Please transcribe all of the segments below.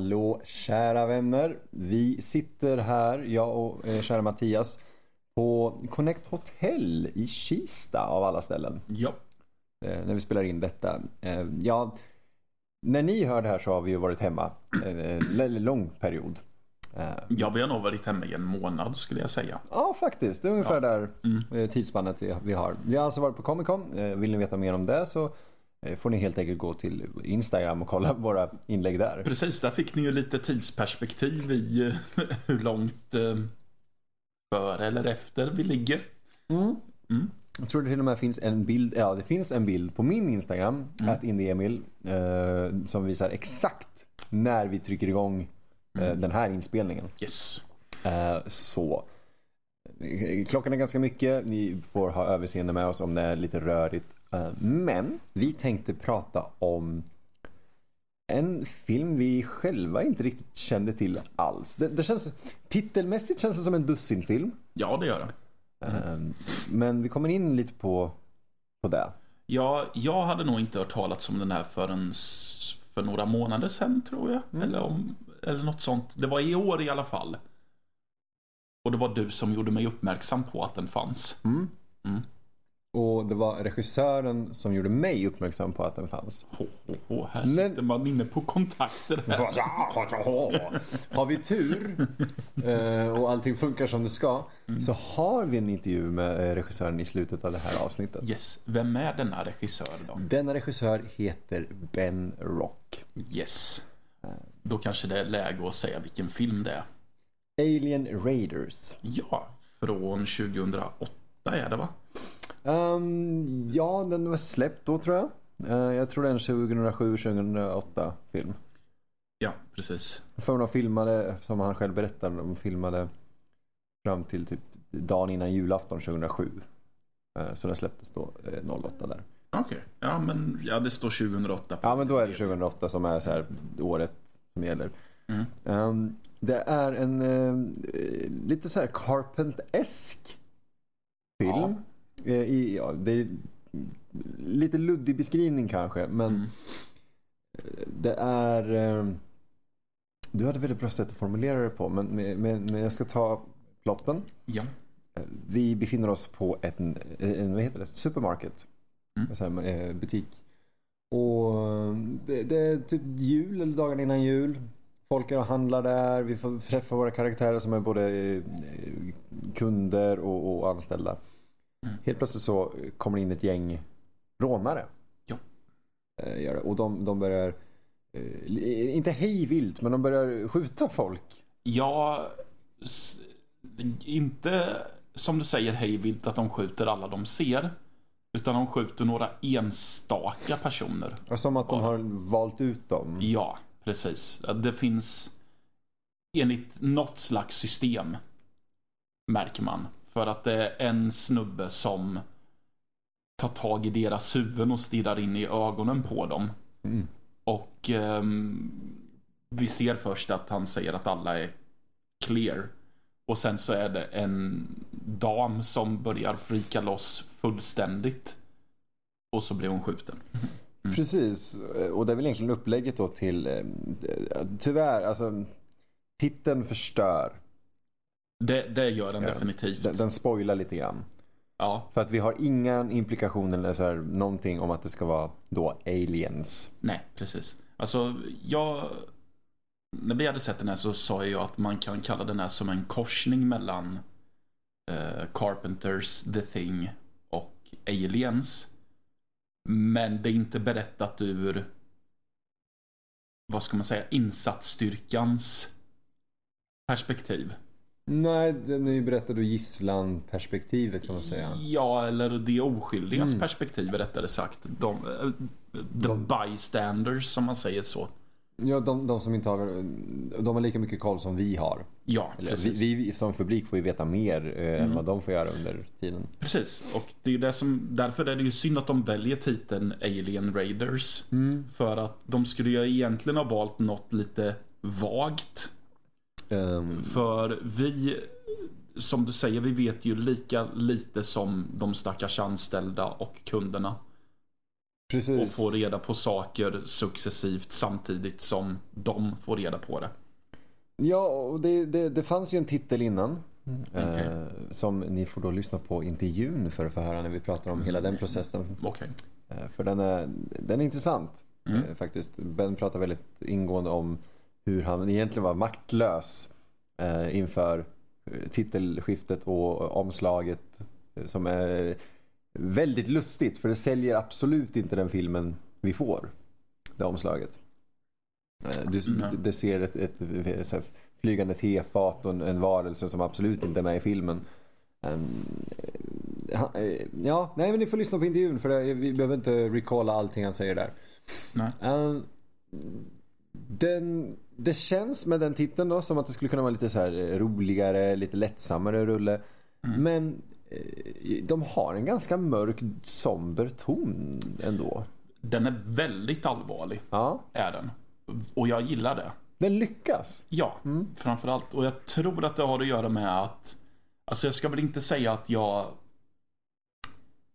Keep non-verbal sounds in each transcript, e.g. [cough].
Hallå kära vänner. Vi sitter här, jag och eh, kära Mattias, på Connect Hotel i Kista av alla ställen. Ja. Eh, när vi spelar in detta. Eh, ja, när ni hör det här så har vi ju varit hemma en eh, lång period. Eh, ja, vi har nog varit hemma i en månad skulle jag säga. Ja, faktiskt. Det är ungefär Ja. där Mm. eh, tidsspannet vi, har. Vi har alltså varit på Comic Con. Vill ni veta mer om det så får ni helt enkelt gå till Instagram och kolla [laughs] våra inlägg där. Precis, där fick ni ju lite tidsperspektiv i eh, hur långt eh, före eller efter vi ligger. Mm. Mm. Jag tror det till och med finns en bild, ja det finns en bild på min Instagram, Mm. att Emil eh, som visar exakt när vi trycker igång eh, Mm. den här inspelningen. Yes. Eh, så. Klockan är ganska mycket, ni får ha överseende med oss om det är lite rörigt. Eh, men vi tänkte prata om en film vi själva inte riktigt kände till alls. Det, det känns, titelmässigt känns det som en dussinfilm. Ja, det gör det. Eh, Men vi kommer in lite på, på det. Ja, jag hade nog inte hört talas om den här förrän för några månader sedan tror jag. Mm. Eller, om, eller något sånt. Det var i år i alla fall. Och det var du som gjorde mig uppmärksam på att den fanns. Mm. Mm. Och det var regissören som gjorde mig uppmärksam på att den fanns. Ho, ho, ho, här Men- sitter man inne på kontakter. [laughs] Har vi tur eh, och allting funkar som det ska så har vi en intervju med eh, regissören i slutet av det här avsnittet. Yes, vem är denna regissör då? Denna regissör heter Ben Rock. Yes. Då kanske det är läge att säga vilken film det är. Alien Raiders. Ja, från 2008 är det va? Ehm, ja, den var släppt då tror jag. Eh, jag tror det är en 2007-2008 film. Ja, precis. För de filmade, som han själv berättade, de filmade fram till typ dagen innan julafton 2007. Eh, Så den släpptes då eh, 08 där. Okej, ja men ja, det står 2008. på Ja men då är det 2008 som är så här året som gäller. Mm. Ehm, det är en eh, lite så här Carpent-esk film. Eh, i, ja, det är lite luddig beskrivning kanske men Mm. det är eh, Du hade väldigt bra sätt att formulera det på men, men, men jag ska ta plotten. Ja. Eh, Vi befinner oss på en, en vad heter det? supermarket. Mm. Så här, eh, butik. Och det, det är typ jul eller dagen innan jul. Folk är och handlar där. Vi får träffa våra karaktärer som är både eh, kunder och, och anställda. Mm. Helt plötsligt så kommer det in ett gäng rånare. Ja. Eh. Och de, de börjar, eh, inte hej vilt, men de börjar skjuta folk. Ja, inte som du säger hej vilt att de skjuter alla de ser. Utan de skjuter några enstaka personer. Som att de har valt ut dem. Ja, precis. Det finns enligt något slags system. Märker man. För att det är en snubbe som tar tag i deras huvuden och stirrar in i ögonen på dem. Mm. Och ehm, vi ser först att han säger att alla är clear. Och sen så är det en dam som börjar frika loss fullständigt. Och så blir hon skjuten. [laughs] Mm. Precis, och det är väl egentligen upplägget då till, eh, tyvärr, alltså titeln förstör. Det, det gör den definitivt. Den, den spoilar lite grann. Ja, För att vi har inga implikationer eller så här, någonting om att det ska vara då aliens. nej precis. Alltså jag... När vi hade sett den här så sa jag att man kan kalla den här som en korsning mellan eh, Carpenters The Thing och Aliens. Men det är inte berättat ur vad ska man säga, insatsstyrkans perspektiv. Nej, den är ju berättad ur gisslan-perspektivet kan man säga. Ja, eller de oskyldigas Mm. perspektiv rättare sagt. De, eh, the De- bystanders som man säger så. Ja, de, de som inte har, de har lika mycket koll som vi har. Ja, Eller, vi, precis. vi som publik får ju veta mer eh, än Mm. vad de får göra under tiden. Precis, och det är det som, därför är det ju synd att de väljer titeln Alien Raiders. För att de skulle ju egentligen ha valt något lite vagt. Ehm, För vi, som du säger, vi vet ju lika lite som de stackars anställda och kunderna. Precis. och få reda på saker successivt samtidigt som de får reda på det. Ja, och det, det, det fanns ju en titel innan. Okej. Eh, som ni får då lyssna på intervjun för att få höra när vi pratar om hela den processen. Okej. Eh, för den är, den är intressant Mm. eh, faktiskt. Ben pratar väldigt ingående om hur han egentligen var maktlös eh, inför eh, titelskiftet och omslaget. eh, Som är väldigt lustigt för det säljer absolut inte den filmen vi får. Det omslaget. Eh, Du, Nej. det ser ett, ett, ett här flygande tefat och en, en varelse som absolut inte är med i filmen. Eh, ja, nej men ni får lyssna på intervjun för det, vi behöver inte recalla allting han säger där. Ehm, den, det känns med den titeln då som att det skulle kunna vara lite så här roligare, lite lättsammare rulle. Mm. Men de har en ganska mörk, somber ton ändå. Den är väldigt allvarlig, Ja, är den. Och jag gillar det. den lyckas. Ja, Mm. framförallt. Och jag tror att det har att göra med att... Alltså jag ska väl inte säga att jag...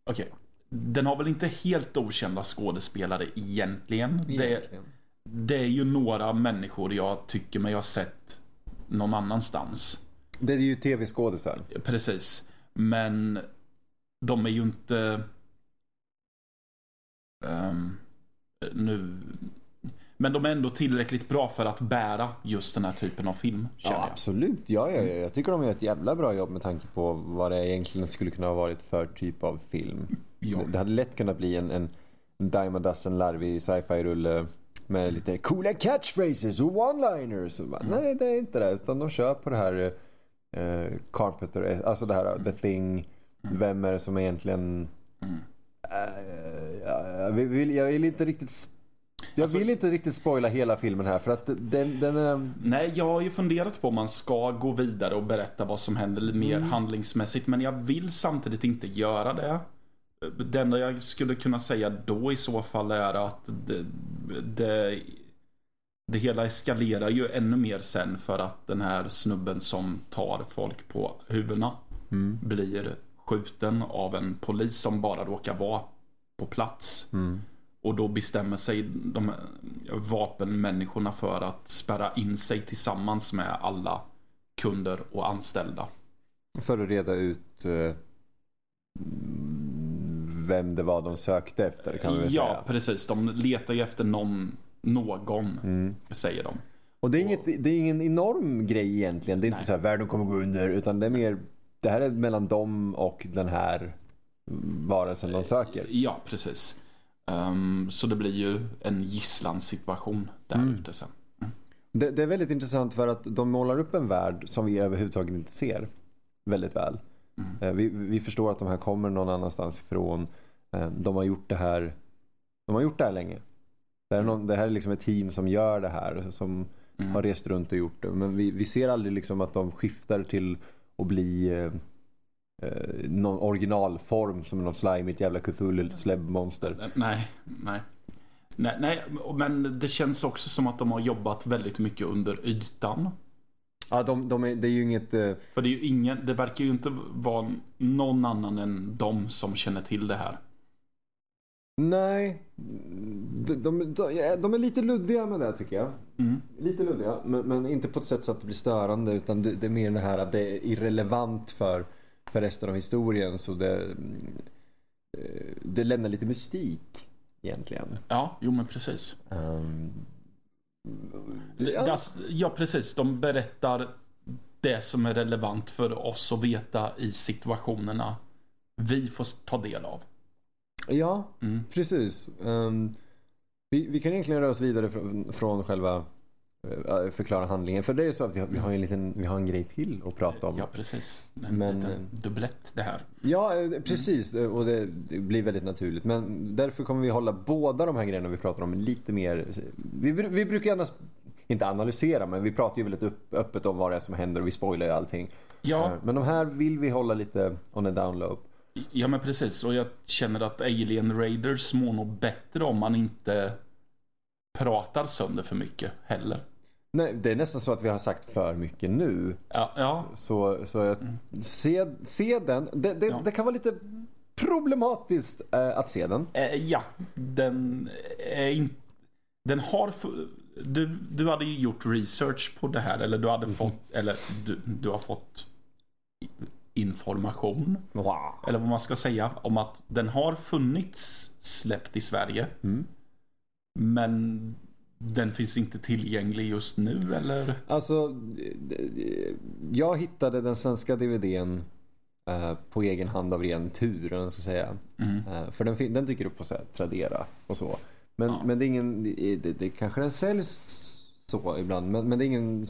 Okej. Den har väl inte helt okända skådespelare egentligen. Det, Egentligen. det är ju några människor jag tycker mig ha sett någon annanstans. Det är ju tv-skådisar. Precis. Men de är ju inte... ehm, nu... Men de är ändå tillräckligt bra för att bära just den här typen av film. Ja, jag. absolut. Ja, ja, ja, jag tycker de gör ett jävla bra jobb med tanke på vad det egentligen skulle kunna ha varit för typ av film. Ja. Det hade lätt kunnat bli en, en dime a dozen larvig sci-fi-rulle med lite coola catchphrases och one-liners. Mm. Nej, det är inte det. Utan de kör på det här eh, Carpenter, alltså det här The Thing. Vem är det som egentligen... Mm. Eh, ja, jag, vill, jag vill inte riktigt... Jag Alltså- vill inte riktigt spoila hela filmen här för att den, den är... Nej, jag har ju funderat på om man ska gå vidare och berätta vad som händer mer Mm. handlingsmässigt. Men jag vill samtidigt inte göra det. Det enda jag skulle kunna säga då i så fall är att det, det, det hela eskalerar ju ännu mer sen för att den här snubben som tar folk på huvudena Mm. blir skjuten av en polis som bara råkar vara på plats. Mm. Och då bestämmer sig de vapenmänniskorna för att spärra in sig tillsammans med alla kunder och anställda. För att reda ut eh, vem det var de sökte efter kan vi väl Ja, säga. precis. De letar ju efter någon, någon Mm. säger de. Och det är, inget, det är ingen enorm grej egentligen. Det är inte Nej. så här världen kommer gå under. Utan det är mer, det här är mellan dem och den här varelsen de söker. Ja, precis. Ehm, så det blir ju en gisslansituation där Mm. ute sen. Det, det är väldigt intressant för att de målar upp en värld som vi överhuvudtaget inte ser. Väldigt väl. Mm. Eh, Vi, vi förstår att de här kommer någon annanstans ifrån. Eh, De har gjort det här De har gjort det här länge. Det här är, någon, det här är liksom ett team som gör det här. Som Mm. har rest runt och gjort det. Men vi, vi ser aldrig liksom att de skiftar till att bli eh, eh, någon originalform som någon slimigt jävla Cthulhu släbbmonster. Nej, nej. Nej, nej, men det känns också som att de har jobbat väldigt mycket under ytan. Ja, de, de är, det är ju inget... eh, För det är ju ingen, det verkar ju inte vara någon annan än de som känner till det här. Nej. De, de, de, är lite luddiga med det tycker jag. Mm. Lite luddiga. Men, men inte på ett sätt så att det blir störande. Utan det, det är mer det här att det är irrelevant för, för resten av historien. Så det, eh, det lämnar lite mystik egentligen. Ja, jo men precis. Um, ja. ja, precis. De berättar det som är relevant för oss att veta i situationerna vi får ta del av. ja, Mm. precis. Um, vi, vi kan egentligen röra oss vidare från, från själva eh, förklara handlingen. För det är ju så att vi har, vi har, en, liten, vi har en grej till att prata om. Ja, precis. En Men- liten dubblett det här. Ja, eh, precis. Eh, Och det, det blir väldigt naturligt. Men därför kommer vi hålla båda de här grejerna vi pratar om lite mer... Vi, vi brukar gärna, inte analysera, men vi pratar ju väldigt upp, öppet om vad det är som händer och vi spoilar ju allting. Ja, Eh, Men de här vill vi hålla lite on a down low. Ja men precis. Och jag känner att Alien Raiders mår nog bättre om man inte pratar sönder för mycket heller. Nej, det är nästan så att vi har sagt för mycket nu. Ja, ja Så, så jag, se, se den. Det, det, Ja. det kan vara lite problematiskt eh, att se den. Eh, ja, den är inte... Den har... Du, du hade ju gjort research på det här eller du hade fått... Eller du, du har fått information. Wow. Eller vad man ska säga. Om att den har funnits släppt i Sverige. Mm. Men den finns inte tillgänglig just nu eller? Alltså, jag hittade den svenska DVDn eh, på egen hand av ren tur, om jag ska säga. Mm. Eh, För den, den dyker upp på så här, Tradera och så. Men, Ja. men det är ingen, det, det, det kanske den säljs så ibland, men, men det är ingen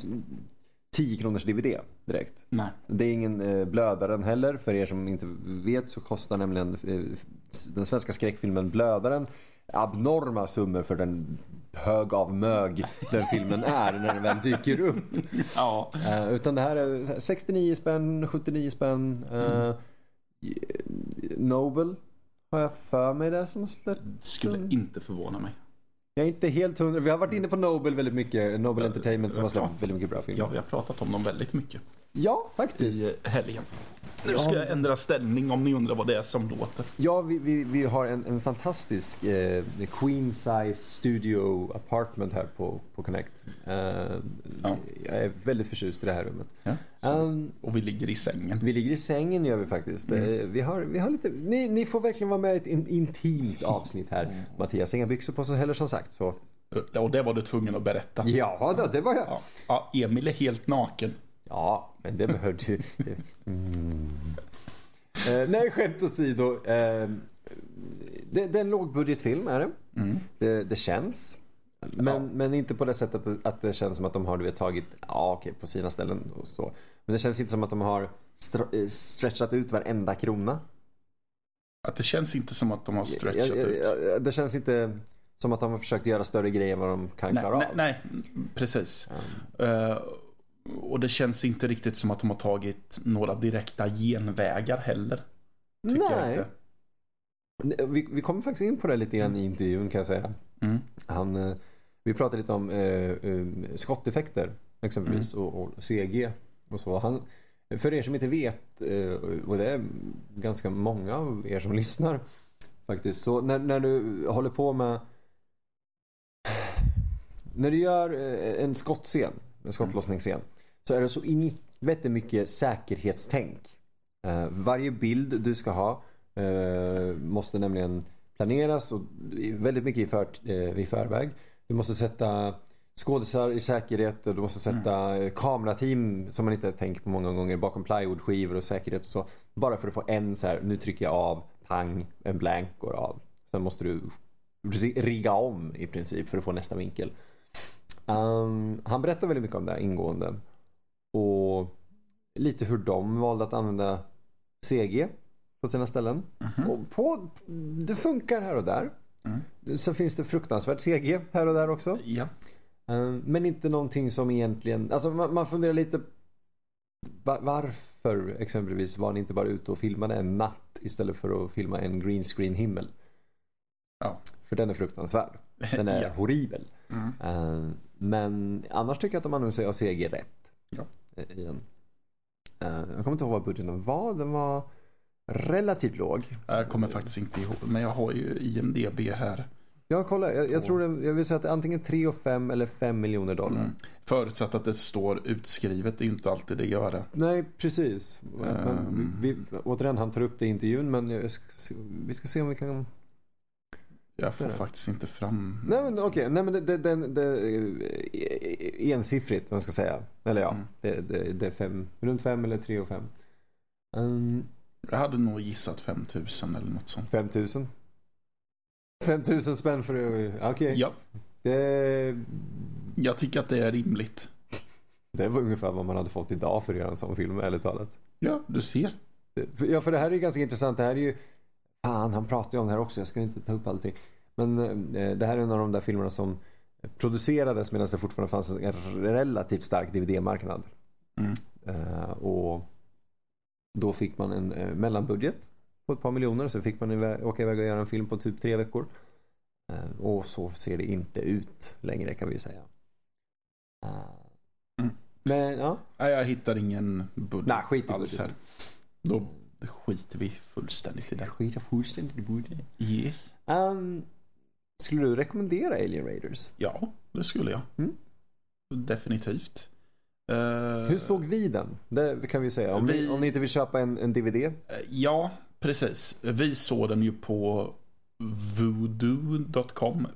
10 kronors DVD direkt. Nej. Det är ingen eh, Blödaren heller. För er som inte vet så kostar nämligen eh, den svenska skräckfilmen Blödaren abnorma summor för den hög av mög den filmen är när den väl dyker upp. [laughs] Ja. Eh, utan det här är 69 spänn, 79 spänn. Eh, Nobel har jag för mig det som har släppt. Skulle inte förvåna mig. Jag är inte helt hundra. Vi har varit inne på Nobel väldigt mycket. Nobel Entertainment som har släppt väldigt mycket bra filmer. Ja, vi har pratat om dem väldigt mycket Ja, faktiskt. i helgen. Nu ska jag ändra ställning om ni undrar vad det är som låter. Ja, vi, vi, vi har en, en fantastisk eh, Queen size studio apartment här på, på Connect. Eh, Ja. Jag är väldigt förtjust i det här rummet. Ja. Um, Och vi ligger i sängen. vi ligger i sängen gör vi faktiskt. Mm. Eh, Vi, har, vi har lite, ni, ni får verkligen vara med i ett in, intimt avsnitt här. Mm. Mattias har inga byxor på sig heller som sagt. Så. Och det var du tvungen att berätta. Ja, då, det var jag. Ja. ja, Emil är helt naken. Ja, men det behövde ju... Mm. Eh, nej, skämt åsido. Eh, det, det är en lågbudgetfilm är det. Mm. Det, det känns. Men, Ja. men inte på det sättet att, att det känns som att de har du vet, tagit, ja okej, på sina ställen och så. Men det känns inte som att de har eh, stretchat ut varenda krona. Att det känns inte som att de har stretchat Jag- jag- ut. Det känns inte som att de har försökt göra större grejer än vad de kan Nej, klara nej, av. nej, precis. Um, Eh, och det känns inte riktigt som att de har tagit några direkta genvägar heller. Tycker jag nej. inte. Vi, vi kommer faktiskt in på det lite grann i intervjun kan jag säga. Mm. Han, eh, vi pratade lite om eh, eh, skotteffekter exempelvis Mm. och, och CG och så. Han, för er som inte vet, eh, och det är ganska många av er som [laughs] lyssnar faktiskt. Så när, när du håller på med [sighs] när du gör en skottscen, en skottlossningsscen, så är det så in i mycket säkerhetstänk. Eh, varje bild du ska ha eh, måste nämligen planeras och väldigt mycket i, för, eh, i förväg. Du måste sätta skådisar i säkerhet och du måste sätta eh, kamerateam som man inte tänker på många gånger bakom plywoodskivor och säkerhet och så. Bara för att få en så här, nu trycker jag av, pang, en blank går av. Sen måste du ri- rigga om i princip för att få nästa vinkel. Um, han berättar väldigt mycket om det här ingående. Och lite hur de valde att använda CG på sina ställen. Mhm. Och på, det funkar här och där. Mm. Sen finns det fruktansvärt CG här och där också. Ja. Eh, Men inte någonting som egentligen, alltså man, man funderar lite va- varför exempelvis var ni inte bara ute och filmade en natt istället för att filma en green screen himmel? Ja. För den är fruktansvärd. Den är [laughs] ja. horribel. Mm. Eh, Men annars tycker jag att de använder sig av CG rätt. Ja. Eh, I. Eh, Jag kommer inte ihåg vad budgeten var. Den var relativt låg. Jag kommer faktiskt inte ihåg, men jag har ju IMDB här. Jag kollar, jag, jag tror det, jag vill säga att det är antingen 3 och 5 eller 5 miljoner dollar. Mm. Förutsatt att det står utskrivet, det är inte alltid det gör det. Nej, precis. Men Ehm. vi, återigen, han tar upp det i intervjun men jag vi ska se om vi kan... Jag får faktiskt inte fram. Nej men okej, nej men det, det, det, det är ensiffrigt vad man ska säga. Eller ja, Mm. det, det, det är fem, runt 5 eller 3 och 5. Um, Jag hade nog gissat 5000 eller något sånt. 5000. 5000 spänn för det, okej. Ja, Det, jag tycker att det är rimligt. det var ungefär vad man hade fått idag för att göra en sån film, ärligt talat. Ja, du ser. Ja, för det här är ju ganska intressant. Det här är ju... Fan, han pratar ju om det här också. Jag ska inte ta upp allting. Men eh, det här är en av de där filmerna som producerades medan det fortfarande fanns en relativt stark DVD-marknad. Mm. Eh, och då fick man en eh, mellanbudget på ett par miljoner. Så fick man iväg, åka iväg och göra en film på typ tre veckor. Och så ser det inte ut längre kan vi ju säga. Mm. Men ja. Nej, jag hittar ingen budget Nej, skit i alls budgeten. här. Då det skiter vi fullständigt i det. Skita fullständigt i borde. Yes. Um, skulle du rekommendera Alien Raiders? Ja, det skulle jag. Mm. Definitivt. Eh, Hur såg vi den? Det kan vi säga. Om, Vi- ni, om ni inte vill köpa en, en DVD. Eh, Ja, precis. Vi såg den ju på voodoo.com.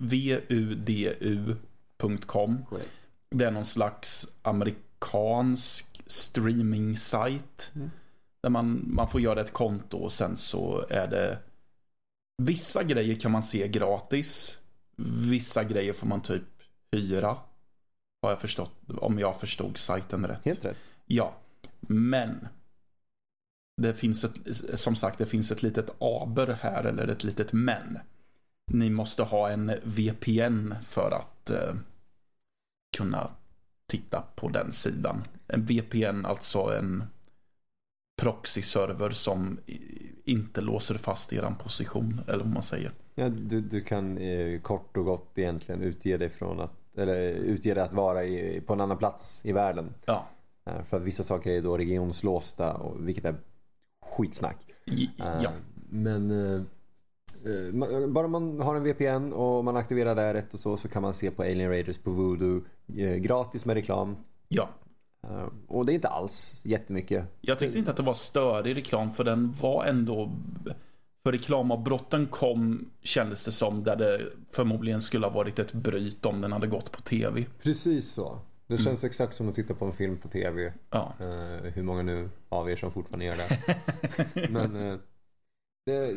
V-U-D-U.com. Det är någon slags amerikansk streaming-sajt. Mm. Där man, man får göra ett konto och sen så är det Vissa grejer kan man se gratis. Vissa grejer får man typ hyra. Har jag förstått, om jag förstod sajten rätt. Helt rätt. Ja, men det finns ett, som sagt, det finns ett litet aber här, eller ett litet men. Ni måste ha en VPN för att eh, kunna titta på den sidan. En VPN, alltså en proxy-server som inte låser fast er position, eller vad man säger. Ja, du, du kan eh, kort och gott egentligen utge dig från att eller utge dig att vara i, på en annan plats i världen. Ja, Eh, för vissa saker är då regionslåsta, och, vilket är skitsnack. Eh, ja. Men eh, bara man har en VPN och man aktiverar det rätt och så så kan man se på Alien Raiders på Voodoo gratis med reklam. ja. Eh, och det är inte alls jättemycket. Jag tyckte inte att det var störig reklam för den var ändå för reklamavbrotten kom kändes det som där det förmodligen skulle ha varit ett bryt om den hade gått på tv. Precis så. Det Mm. känns exakt som att titta på en film på TV. Ja. Eh, hur många nu av er som fortfarande gör det. [laughs] Men eh, det,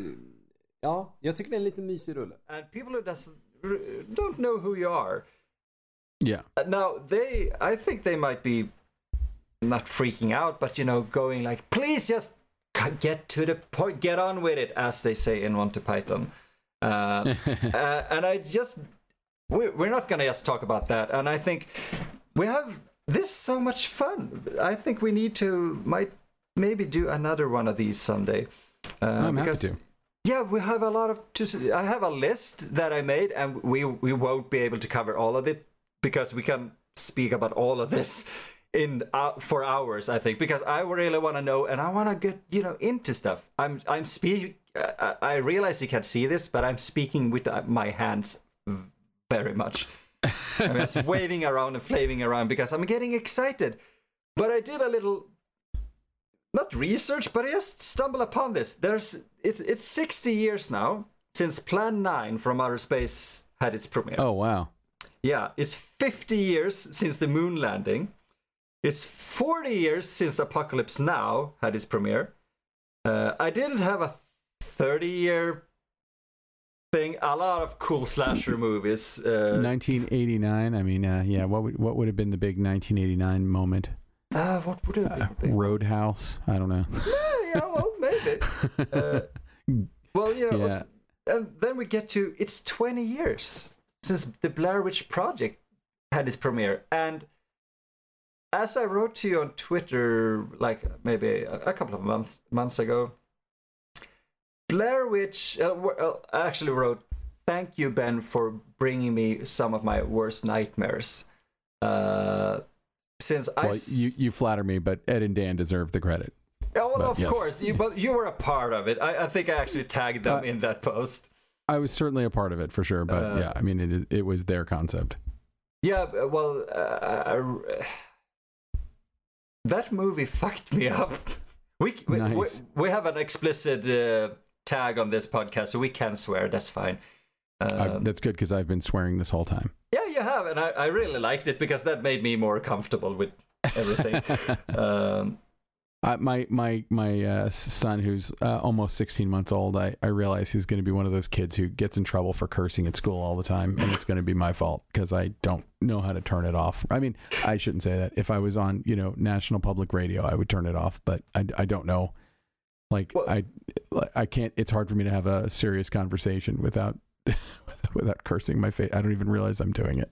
ja, jag tycker det är en lite mysig rulle. and people who don't know who you are. Yeah. Uh, Now they, I think they might be not freaking out, but you know, going like, please just get to the point, get on with it, as they say in Monty Python. Uh, [laughs] uh, and I just, we're, we're not gonna just talk about that. And I think we have this so much fun. I think we need to might maybe do another one of these someday. Uh, I'm happy because- to. yeah, we have a lot of. To, I have a list that I made, and we we won't be able to cover all of it because we can speak about all of this in uh, for hours. I think because I really want to know, and I want to get you know into stuff. I'm I'm speak. I, I realize you can't see this, but I'm speaking with uh, my hands very much. I'm just [laughs] waving around and flaving around because I'm getting excited. But I did a little not research, but I just stumbled upon this. There's it's it's 60 years now since Plan 9 from Outer Space had its premiere. Oh wow. Yeah, it's 50 years since the moon landing. It's 40 years since Apocalypse Now had its premiere. Uh, I didn't have a 30 year thing. A lot of cool slasher movies. Uh, 1989. I mean, uh, yeah. What would what would have been the big 1989 moment? uh, what would it Uh, be? Roadhouse. I don't know. [laughs] yeah, well, maybe. [laughs] Uh, well, you know, Yeah. and then we get to it's 20 years since the Blair Witch Project had its premiere, and as I wrote to you on Twitter, like maybe a, a couple of months months ago, Blair Witch. Uh, w- uh, actually wrote, "Thank you, Ben, for bringing me some of my worst nightmares." Uh, since I Well, s- you you flatter me, but Ed and Dan deserve the credit. well, But of yes. course, you, but you were a part of it. I, I think I actually tagged them Uh, in that post. I was certainly a part of it for sure, but Uh, yeah, I mean, it it was their concept. Yeah, well, uh, I- that movie fucked me up. We we, Nice. we, we have an explicit uh, tag on this podcast, so we can swear. That's fine. Um, that's good because I've been swearing this whole time. yeah, you have, and I, I really liked it because that made me more comfortable with everything. [laughs] um, I, my my my uh, son, who's uh, almost 16 months old, I, I realize he's going to be one of those kids who gets in trouble for cursing at school all the time, and it's going to be my fault because I don't know how to turn it off. I mean, I shouldn't say that. If I was on, you know, national public radio, I would turn it off, but I, I don't know. Like Well- I I can't. It's hard for me to have a serious conversation without [laughs] without cursing my face. I don't even realize I'm doing it.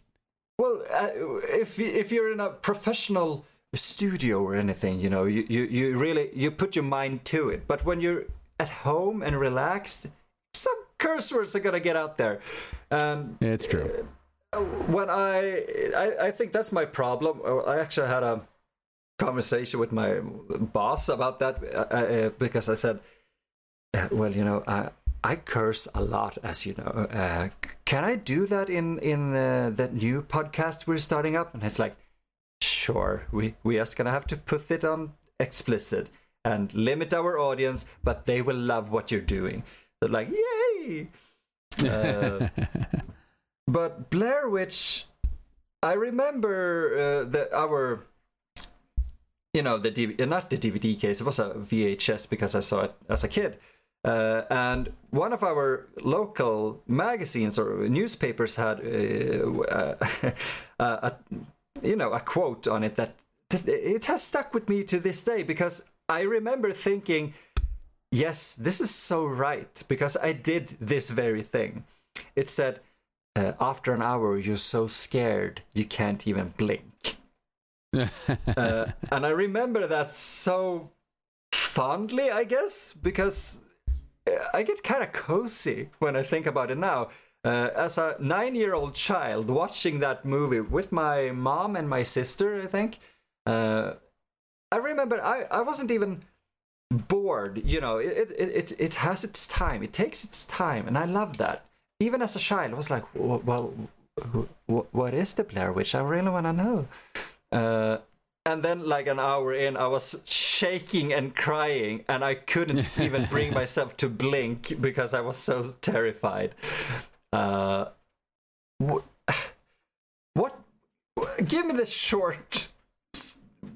Well, uh, if if you're in a professional studio or anything, you know, you, you, you really you put your mind to it. But when you're at home and relaxed, some curse words are gonna get out there. Um, Yeah, it's true. when I, I I think that's my problem. Uh, I actually had a conversation with my boss about that uh, uh, because I said, uh, "Well, you know, I I curse a lot, as you know. Uh, can I do that in in uh, that new podcast we're starting up?" And he's like, "Sure. We we just gonna have to put it on explicit and limit our audience, but they will love what you're doing." They're like, "Yay!" [laughs] Uh, but Blair Witch, I remember uh, the our, you know, the DV- uh, not the DVD case. It was a VHS because I saw it as a kid. Uh, and one of our local magazines or newspapers had, uh, uh, [laughs] a, you know, a quote on it that, it has stuck with me to this day because I remember thinking, yes, this is so right because I did this very thing. It said, uh, after an hour, you're so scared you can't even blink. [laughs] uh, and I remember that so fondly, I guess, because uh, I get kind of cozy when I think about it now. Uh, as a nine year old child watching that movie with my mom and my sister, I think, uh, I remember I, I wasn't even bored. You know, it, it, it, it has its time, it takes its time, and I love that. Even as a child, I was like, well, what is the Blair Witch? I really want to know. Uh, and then, like an hour in, I was shaking and crying, and I couldn't even bring [laughs] myself to blink because I was so terrified. Uh, wh- [sighs] what? Give me the short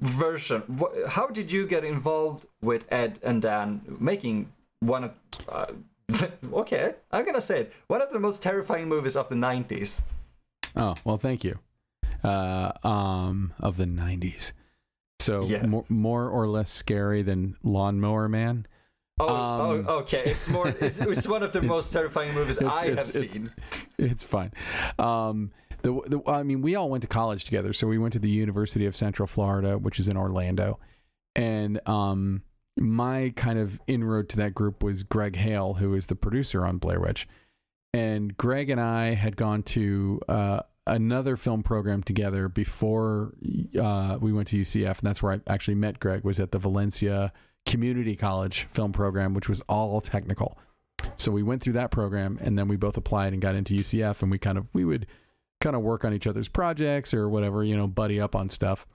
version. Wh- How did you get involved with Ed and Dan making one of? Uh, [laughs] okay, I'm gonna say it. One of the most terrifying movies of the '90s. Oh well, thank you. Uh, um, of the '90s, so Yeah. more, more or less scary than Lawnmower Man. Oh, Um, oh, okay. It's more. It's, it's one of the [laughs] It's- most terrifying movies it's- I it's- have it's- seen. It's fine. Um, the, the I mean, we all went to college together, so we went to the University of Central Florida, which is in Orlando, and um, my kind of inroad to that group was Greg Hale, who is the producer on Blair Witch, and Greg and I had gone to uh, another film program together before uh, we went to UCF, and that's where I actually met Greg. Was at the Valencia Community College film program, which was all technical. So we went through that program, and then we both applied and got into UCF, and we kind of we would kind of work on each other's projects or whatever, you know, buddy up on stuff.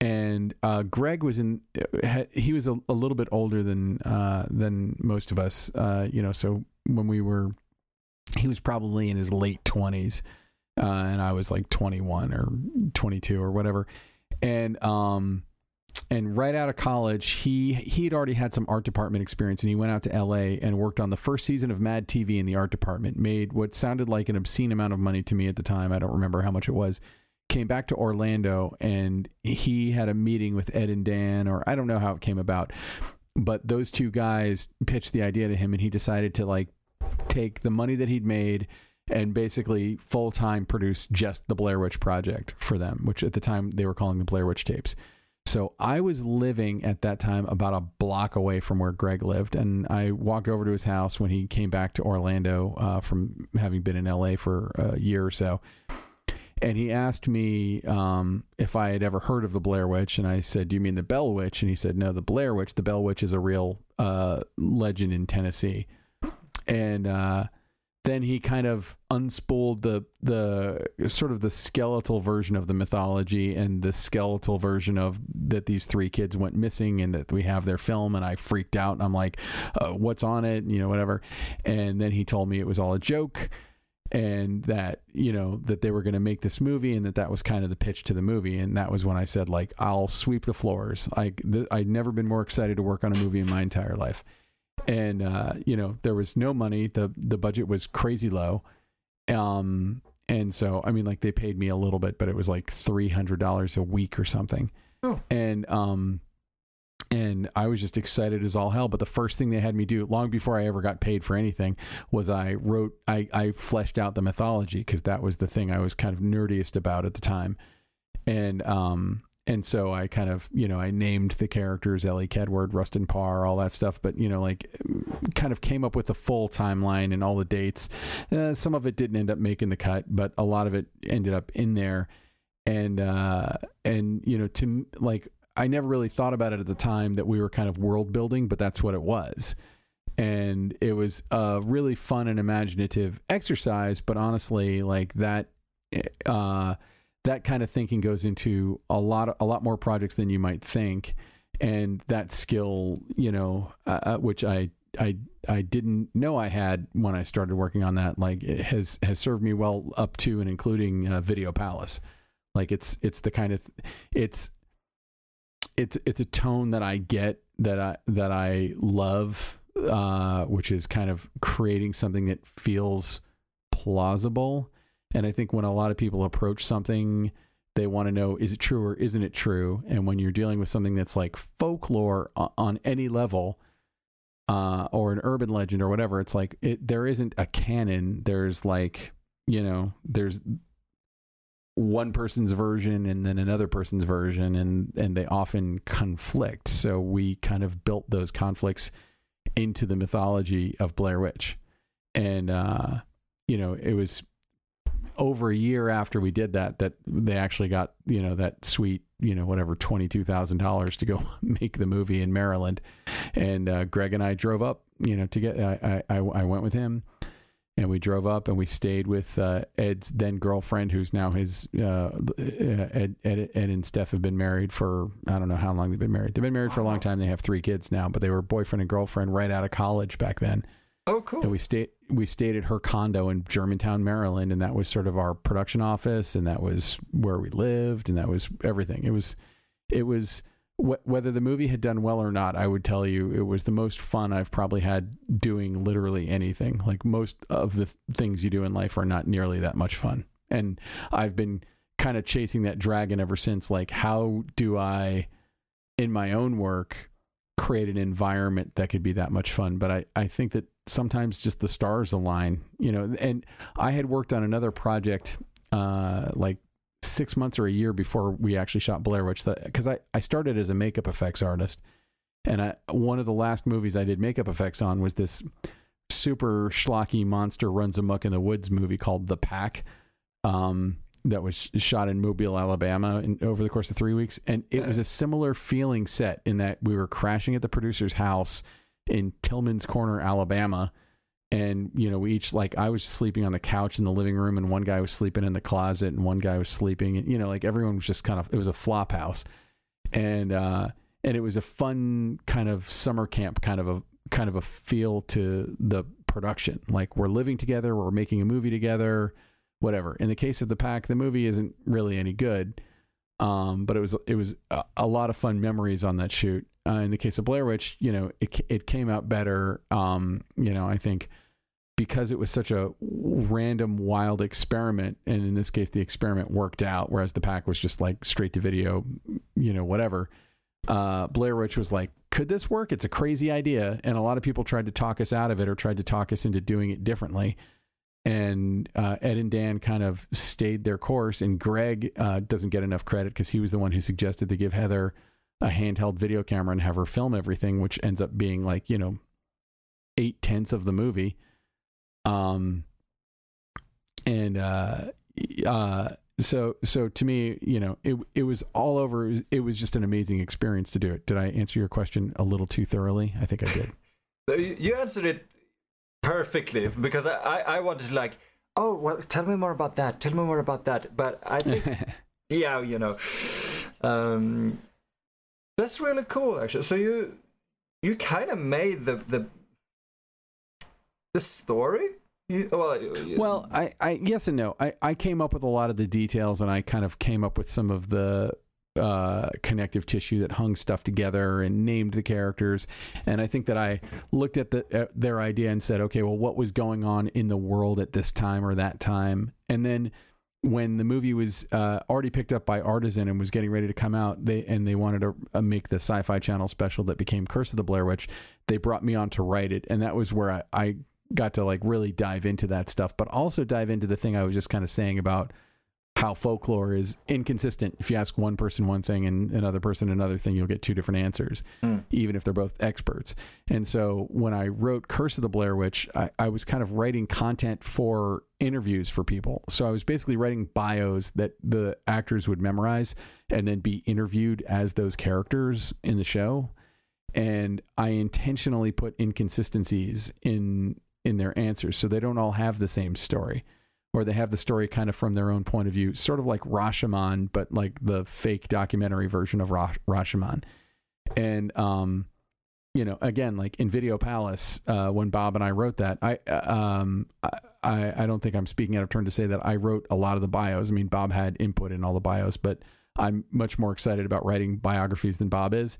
And uh, Greg was in; he was a, a little bit older than uh, than most of us, uh, you know. So when we were, he was probably in his late twenties, uh, and I was like twenty one or twenty two or whatever. And um, and right out of college, he he had already had some art department experience, and he went out to L.A. and worked on the first season of Mad TV in the art department. Made what sounded like an obscene amount of money to me at the time. I don't remember how much it was. Came back to Orlando, and he had a meeting with Ed and Dan, or I don't know how it came about, but those two guys pitched the idea to him, and he decided to like take the money that he'd made and basically full time produce just the Blair Witch Project for them, which at the time they were calling the Blair Witch tapes. So I was living at that time about a block away from where Greg lived, and I walked over to his house when he came back to Orlando uh, from having been in LA for a year or so. And he asked me um, if I had ever heard of the Blair Witch, and I said, "Do you mean the Bell Witch?" And he said, "No, the Blair Witch. The Bell Witch is a real uh, legend in Tennessee." And uh, then he kind of unspooled the the sort of the skeletal version of the mythology and the skeletal version of that these three kids went missing and that we have their film and I freaked out and I'm like uh, what's on it? You know whatever. And then he told me it was all a joke and that you know that they were going to make this movie and that that was kind of the pitch to the movie. And that was when I said like I'll sweep the floors. I th- I'd never been more excited to work on a movie in my entire life and uh, you know there was no money. The the budget was crazy low. Um and so i mean like they paid me a little bit but it was like $300 a week or something. Oh. and um and i was just excited as all hell. But the first thing they had me do long before i ever got paid for anything was i wrote i i fleshed out the mythology because that was the thing i was kind of nerdiest about at the time. And um and so I kind of, you know, I named the characters Elly Kedward, Rustin Parr, all that stuff, but you know, like, kind of came up with a full timeline and all the dates. Uh, some of it didn't end up making the cut, but a lot of it ended up in there. And uh, and you know, to like, I never really thought about it at the time that we were kind of world building, but that's what it was. And it was a really fun and imaginative exercise, but honestly, like that, uh, that kind of thinking goes into a lot, a lot more projects than you might think, and that skill, you know, uh, uh which I, I, I didn't know I had when I started working on that, like it has has served me well up to and including uh, Video Palace. Like it's it's the kind of it's it's it's a tone that I get that I that I love, uh, which is kind of creating something that feels plausible. And I think when a lot of people approach something, they want to know is it true or isn't it true. And when you're dealing with something that's like folklore on any level, uh, or an urban legend or whatever, it's like it, there isn't a canon. There's like you know, there's one person's version and then another person's version and and they often conflict so we kind of built those conflicts into the mythology of Blair Witch and uh you know it was over a year after we did that that they actually got you know that sweet you know whatever $22,000 to go [laughs] make the movie in Maryland and uh Greg and I drove up you know to get I I I went with him and we drove up and we stayed with uh, Ed's then girlfriend, who's now his. Uh, uh, Ed, Ed, Ed and Steph have been married for I don't know how long they've been married. They've been married for a long time. They have three kids now, but they were boyfriend and girlfriend right out of college back then. Oh, cool. And we stayed we stayed at her condo in Germantown, Maryland, and that was sort of our production office, and that was where we lived, and that was everything. It was, it was wh- whether the movie had done well or not, I would tell you it was the most fun I've probably had doing literally anything. Like most of the th- things you do in life are not nearly that much fun. And I've been kind of chasing that dragon ever since. Like, how do I, in my own work, create an environment that could be that much fun? But I, I think that sometimes just the stars align, you know. And I had worked on another project uh, like six months or a year before we actually shot Blair Witch. Because I, I started as a makeup effects artist, and I, one of the last movies I did makeup effects on was this super schlocky monster runs amuck in the woods movie called The Pack. Um, that was shot in Mobile, Alabama, in, over the course of three weeks, and it was a similar feeling set in that we were crashing at the producer's house in Tillman's Corner, Alabama, and you know we each like i was sleeping on the couch in the living room and one guy was sleeping in the closet and one guy was sleeping. And you know like everyone was just kind of it was a flop house. And uh and it was a fun kind of summer camp kind of a kind of a feel to the production. Like we're living together we're making a movie together whatever. In the case of the pack the movie isn't really any good. Um but it was it was a, a lot of fun memories on that shoot uh, in the case of Blair Witch, you know, it it came out better. Um, you know, I think because it was such a random, wild experiment, and in this case, the experiment worked out, whereas the pack was just like straight to video, you know, whatever. Uh, Blair Witch was like, could this work? It's a crazy idea, and a lot of people tried to talk us out of it or tried to talk us into doing it differently. And uh, Ed and Dan kind of stayed their course, and Greg uh, doesn't get enough credit because he was the one who suggested to give Heather a handheld video camera and have her film everything, which ends up being like, you know, eight tenths of the movie. Um, and, uh, uh, so, so to me, you know, it, it was all over. It was, it was just an amazing experience to do it. Did I answer your question a little too thoroughly? I think I did. [laughs] you answered it perfectly because I, I, I wanted to like, oh, well, tell me more about that. Tell me more about that. But I think, [laughs] yeah, you know, um, that's really cool, actually. So you you kind of made the the the story. You, well, you, well, I, I yes and no. I, I came up with a lot of the details, and I kind of came up with some of the uh, connective tissue that hung stuff together and named the characters. And I think that I looked at the at their idea and said, okay, well, what was going on in the world at this time or that time, and then when the movie was uh, already picked up by Artisan and was getting ready to come out, they and they wanted to uh, make the Sci-Fi Channel special that became Curse of the Blair Witch. They brought me on to write it, and that was where I, I got to like really dive into that stuff, but also dive into the thing I was just kind of saying about how folklore is inconsistent. If you ask one person one thing and another person another thing, you'll get two different answers, Hmm. even if they're both experts. And so when I wrote Curse of the Blair Witch, I, I was kind of writing content for interviews for people. So I was basically writing bios that the actors would memorize and then be interviewed as those characters in the show. And I intentionally put inconsistencies in in their answers so they don't all have the same story or they have the story kind of from their own point of view, sort of like Rashomon, but like the fake documentary version of Ra- Rashomon. And um, you know, again, like in Video Palace, uh, when Bob and I wrote that, I uh, um, I I don't think I'm speaking out of turn to say that I wrote a lot of the bios. I mean, Bob had input in all the bios, but I'm much more excited about writing biographies than Bob is.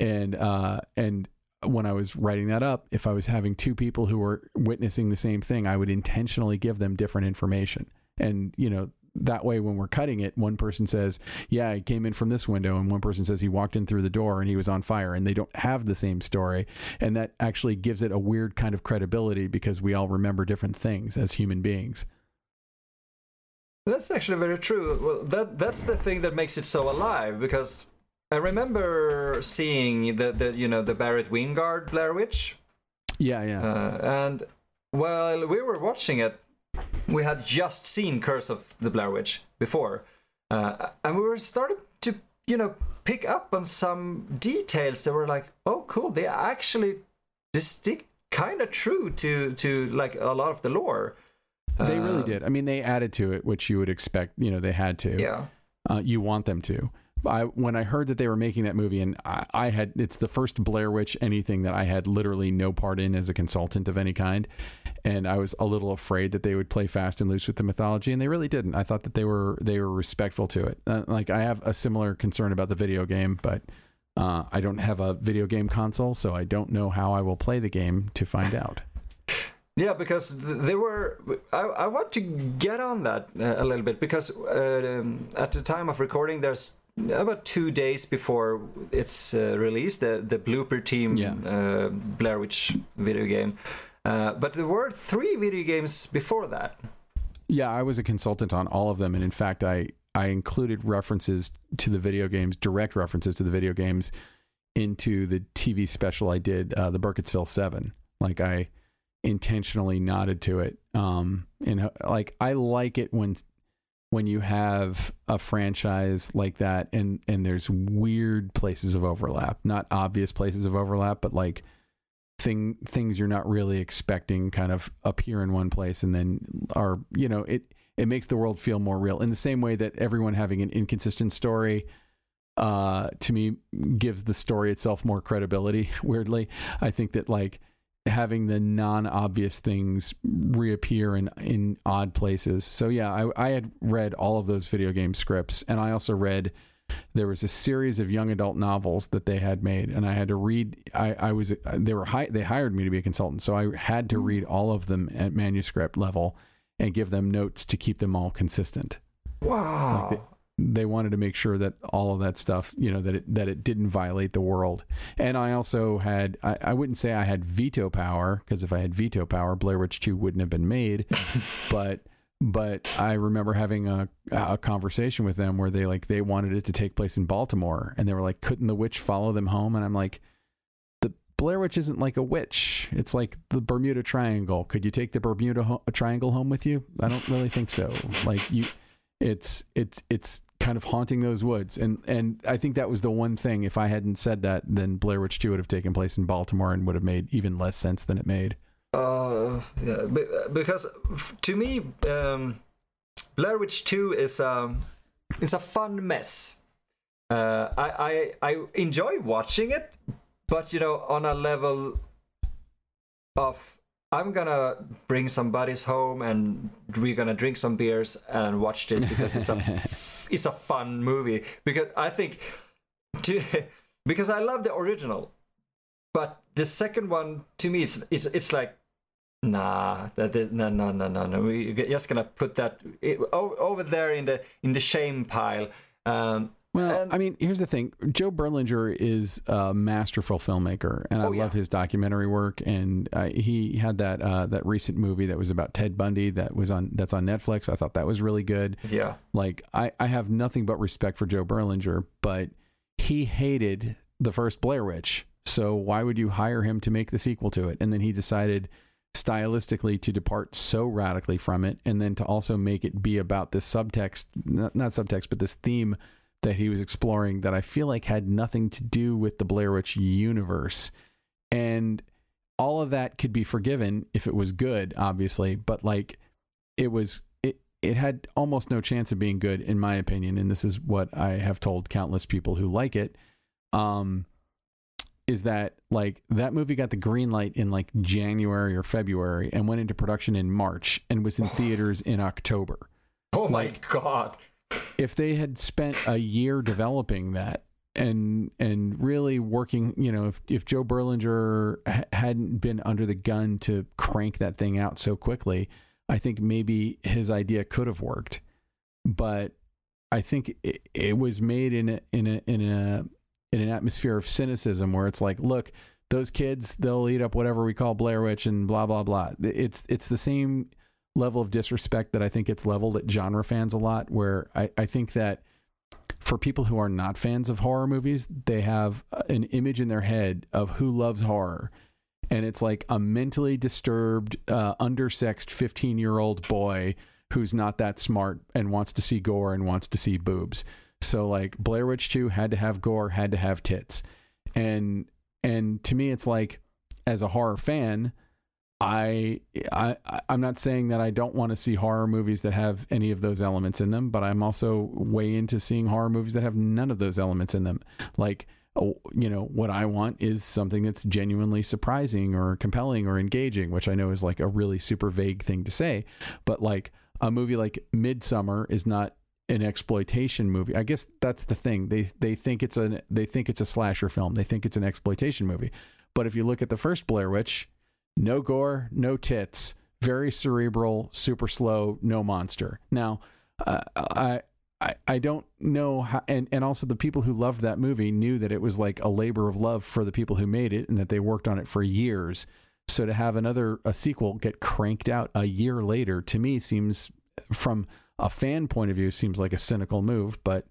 And uh, and when I was writing that up, if I was having two people who were witnessing the same thing, I would intentionally give them different information. And, you know, that way when we're cutting it, one person says, Yeah, he came in from this window, and one person says he walked in through the door and he was on fire, and they don't have the same story. And that actually gives it a weird kind of credibility because we all remember different things as human beings. That's actually very true. Well, that that's the thing that makes it so alive because I remember seeing the, the you know the Barrett Wingard Blair Witch, Yeah, yeah. uh, and while we were watching it, we had just seen Curse of the Blair Witch before, uh, and we were starting to you know pick up on some details that were like, oh, cool. They actually stick kind of true to to like a lot of the lore. they really Uh, did. I mean, they added to it, which you would expect, you know, they had to. Yeah. uh, you want them to. I when I heard that they were making that movie, and I, I had it's the first Blair Witch anything that I had literally no part in as a consultant of any kind, and I was a little afraid that they would play fast and loose with the mythology, and they really didn't. I thought that they were they were respectful to it. Uh, like I have a similar concern about the video game, but uh, I don't have a video game console, so I don't know how I will play the game to find out. Yeah, because they were. I, I want to get on that uh, a little bit because uh, at the time of recording, there's about two days before it's uh, released, the the Bloober Team Yeah. uh, Blair Witch video game. Uh, but there were three video games before that. Yeah, I was a consultant on all of them, and in fact, I I included references to the video games, direct references to the video games, into the TV special I did, uh, the Burkittsville Seven. Like I intentionally nodded to it, um, and uh, like I like it when when you have a franchise like that, and and there's weird places of overlap, not obvious places of overlap, but like thing things you're not really expecting kind of appear in one place and then are you know it it makes the world feel more real in the same way that everyone having an inconsistent story uh to me gives the story itself more credibility [laughs] weirdly. I think that like having the non-obvious things reappear in in odd places so yeah i i had read all of those video game scripts and i also read there was a series of young adult novels that they had made and i had to read i, I was they were hi- they hired me to be a consultant so i had to read all of them at manuscript level and give them notes to keep them all consistent Wow. Like they wanted to make sure that all of that stuff you know that it that it didn't violate the world. And i also had i, I wouldn't say i had veto power because if i had veto power blair witch 2 wouldn't have been made. [laughs] But but i remember having a, a conversation with them where they like they wanted it to take place in baltimore. And they were like couldn't the witch follow them home? And i'm like the blair witch isn't like a witch. It's like the bermuda triangle. Could you take the bermuda ho- triangle home with you? I don't really think so. Like you it's it's it's kind of haunting those woods and and I think that was the one thing if I hadn't said that then Blair Witch 2 would have taken place in Baltimore and would have made even less sense than it made. Uh, yeah, because to me, um, Blair Witch Two is um, it's a fun mess. Uh, I, I I enjoy watching it, but you know, on a level of I'm gonna bring some buddies home and we're gonna drink some beers and watch this because it's a [laughs] it's a fun movie. Because I think [laughs] to because I love the original, but the second one to me it's it's, it's like nah that is, no no no no no we're just gonna put that it, over there in the in the shame pile um Well, And- I mean, here's the thing: Joe Berlinger is a masterful filmmaker, and I Oh, love yeah. his documentary work. And uh, he had that uh, that recent movie that was about Ted Bundy that was on that's on Netflix. I thought that was really good. Yeah. Like, I I have nothing but respect for Joe Berlinger, but he hated the first Blair Witch, so why would you hire him to make the sequel to it? And then he decided stylistically to depart so radically from it and then to also make it be about this subtext not, not subtext but this theme that he was exploring that I feel like had nothing to do with the Blair Witch universe. And all of that could be forgiven if it was good, obviously, but like it was it it had almost no chance of being good in my opinion, and this is what I have told countless people who like it. Um is that like that movie got the green light in like January or February and went into production in March and was in [sighs] theaters in October Oh my Like- god. If they had spent a year developing that and and really working, you know, if if Joe Berlinger ha- hadn't been under the gun to crank that thing out so quickly, I think maybe his idea could have worked. But I think it, it was made in a in a in a in an atmosphere of cynicism where it's like, look, those kids, they'll eat up whatever we call Blair Witch and blah blah blah. It's it's the same level of disrespect that I think it's leveled at genre fans a lot, where I, I think that for people who are not fans of horror movies, they have an image in their head of who loves horror. And it's like a mentally disturbed, uh, undersexed 15 year old boy who's not that smart and wants to see gore and wants to see boobs. So like Blair Witch 2 had to have gore, had to have tits. And and to me it's like as a horror fan, I, I I'm not saying that I don't want to see horror movies that have any of those elements in them, but I'm also way into seeing horror movies that have none of those elements in them. Like, oh, you know, what I want is something that's genuinely surprising or compelling or engaging, which I know is like a really super vague thing to say, but like a movie like Midsummer is not an exploitation movie. I guess that's the thing. They they think it's a they think it's a slasher film. They think it's an exploitation movie. But if you look at the first Blair Witch, no gore, no tits, very cerebral, super slow, no monster. Now, uh, I. I, I don't know how, and, and also the people who loved that movie knew that it was like a labor of love for the people who made it and that they worked on it for years. So to have another a sequel get cranked out a year later to me seems from a fan point of view seems like a cynical move, but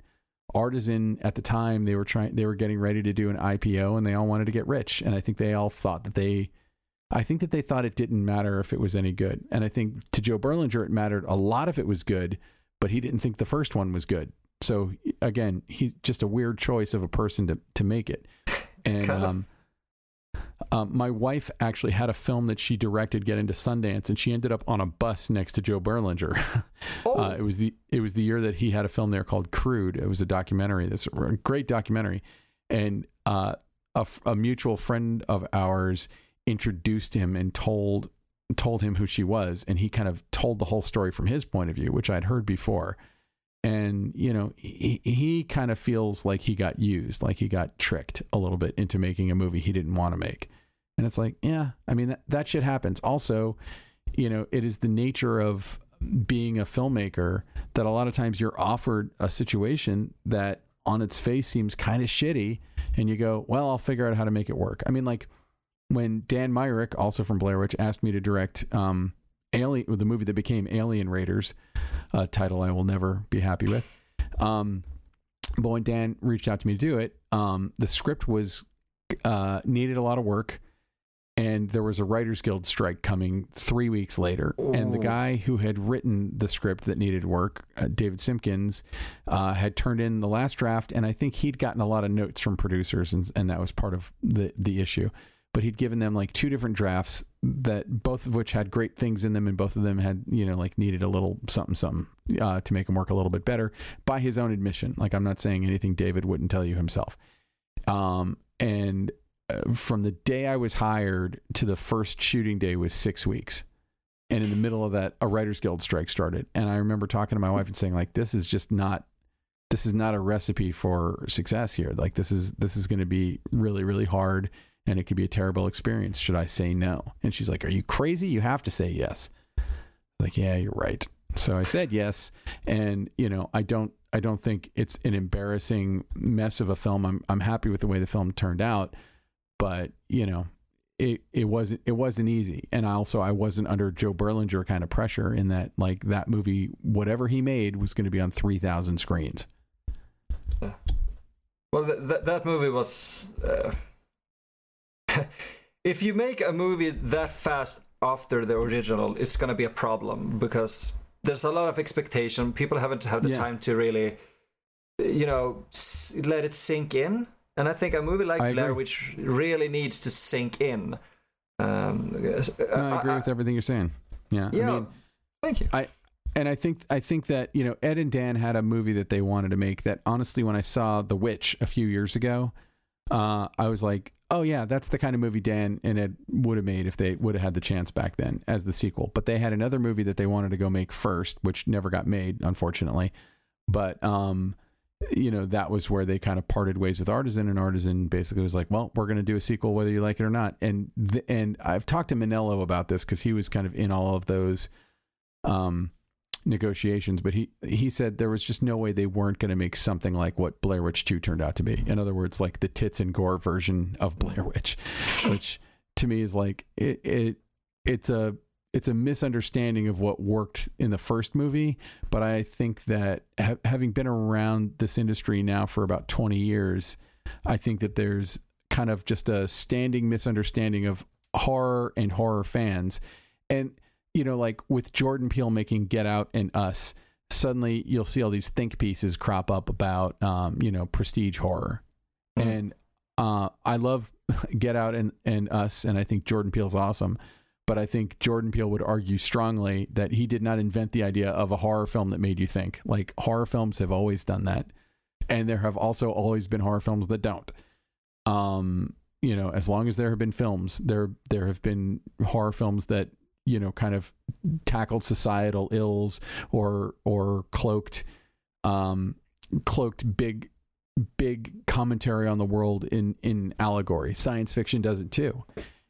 Artisan at the time they were trying they were getting ready to do an IPO and they all wanted to get rich and I think they all thought that they I think that they thought it didn't matter if it was any good. And I think to Joe Berlinger it mattered a lot if it was good, but he didn't think the first one was good. So again, he's just a weird choice of a person to to make it. [laughs] And of- um um, my wife actually had a film that she directed get into Sundance, and she ended up on a bus next to Joe Berlinger. [laughs] Oh. Uh, it was the it was the year that he had a film there called Crude. It was a documentary. That's a great documentary, and uh, a, a mutual friend of ours introduced him and told told him who she was, and he kind of told the whole story from his point of view, which I'd heard before. And you know, he, he kind of feels like he got used, like he got tricked a little bit into making a movie he didn't want to make. And it's like, yeah, I mean that, that shit happens. Also, you know, it is the nature of being a filmmaker that a lot of times you're offered a situation that on its face seems kind of shitty and you go, well, I'll figure out how to make it work. I mean, like when Dan Myrick, also from Blair Witch, asked me to direct um, Alien, the movie that became Alien Raiders, a title I will never be happy with. Um, but when Dan reached out to me to do it, um, the script was uh, needed a lot of work, and there was a Writers Guild strike coming three weeks later. And the guy who had written the script that needed work, uh, David Simkins, uh, had turned in the last draft, and I think he'd gotten a lot of notes from producers, and, and that was part of the the issue. But he'd given them like two different drafts that both of which had great things in them, and both of them had you know like needed a little something something uh, to make them work a little bit better by his own admission. Like I'm not saying anything David wouldn't tell you himself. Um, and uh, from the day I was hired to the first shooting day was six weeks. And in the middle of that, a Writers Guild strike started. And I remember talking to my wife and saying, like, this is just not this is not a recipe for success here. Like this is this is gonna be really, really hard and it could be a terrible experience. Should I say no? And she's like, Are you crazy? You have to say yes. Like, yeah, you're right. So I said yes. And, you know, I don't I don't think it's an embarrassing mess of a film. I'm I'm happy with the way the film turned out, but you know, it it wasn't it wasn't easy. And also I wasn't under Joe Berlinger kind of pressure in that like that movie whatever he made was going to be on 3000 screens. Well, th- th- that movie was. Uh, [laughs] if you make a movie that fast after the original, it's gonna be a problem because there's a lot of expectation. People haven't had the Yeah. time to really, you know, s- let it sink in. And I think a movie like I Blair agree. Witch really needs to sink in. Um, No, I agree with everything you're saying. Yeah. Yeah, I mean, thank you. and I think I think that you know Ed and Dan had a movie that they wanted to make. That honestly, when I saw The Witch a few years ago, uh, I was like, oh yeah, that's the kind of movie Dan and Ed would have made if they would have had the chance back then as the sequel. But they had another movie that they wanted to go make first, which never got made, unfortunately. But um, you know that was where they kind of parted ways with Artisan, and Artisan basically was like, well, we're going to do a sequel whether you like it or not. And th- and I've talked to Monello about this because he was kind of in all of those. Um, negotiations, but he he said there was just no way they weren't going to make something like what Blair Witch 2 turned out to be. In other words, like the tits and gore version of Blair Witch, which to me is like it, it it's a it's a misunderstanding of what worked in the first movie, but I think that ha- having been around this industry now for about 20 years, I think that there's kind of just a standing misunderstanding of horror and horror fans. And you know, like with Jordan Peele making Get Out and Us, suddenly you'll see all these think pieces crop up about, um, you know, prestige horror. Mhm. And uh, I love [laughs] Get Out and, and Us, and I think Jordan Peele's awesome. But I think Jordan Peele would argue strongly that he did not invent the idea of a horror film that made you think. Like horror films have always done that, and there have also always been horror films that don't. Um, you know, as long as there have been films, there there have been horror films that you know kind of tackled societal ills or or cloaked um cloaked big big commentary on the world in in allegory. Science fiction does it too.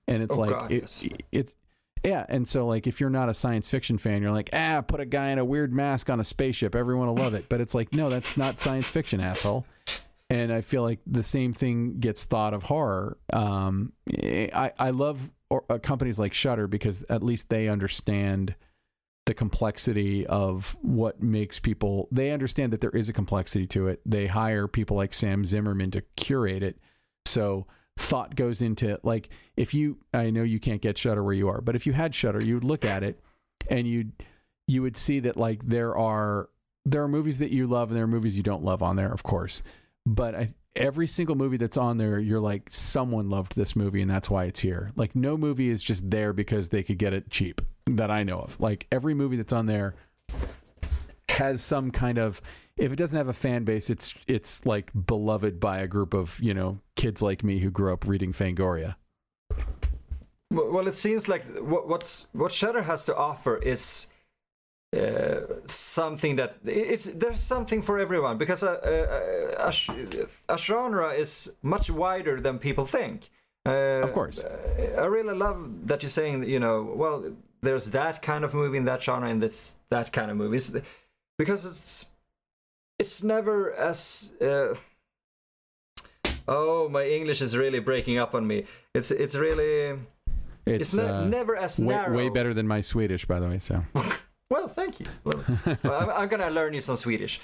And it's Oh, like God, it, yes. it's yeah and so like if you're not a science fiction fan you're like ah put a guy in a weird mask on a spaceship. Everyone will love it. But it's like no that's not science fiction asshole. And I feel like the same thing gets thought of horror. Um, I I love or, uh, companies like Shudder because at least they understand the complexity of what makes people. They understand that there is a complexity to it. They hire people like Sam Zimmerman to curate it, so thought goes into like if you. I know you can't get Shudder where you are, but if you had Shudder, you would look at it and you'd you would see that like there are there are movies that you love and there are movies you don't love on there, of course but I, every single movie that's on there, you're like, someone loved this movie and that's why it's here. Like, no movie is just there because they could get it cheap that I know of. Like, every movie that's on there has some kind of, if it doesn't have a fan base, it's it's like beloved by a group of you know kids like me who grew up reading Fangoria. Well, it seems like what what's what Shudder has to offer is uh, something that it's there's something for everyone because a a, a, a genre is much wider than people think. Uh, Of course. I really love that you're saying you know well there's that kind of movie in that genre and this that kind of movies because it's it's never as uh, oh my English is really breaking up on me. It's it's really It's, it's, ne- uh, never as way, narrow. way better than my Swedish, by the way. So [laughs] Well, thank you. Well, I'm, I'm gonna learn you some Swedish.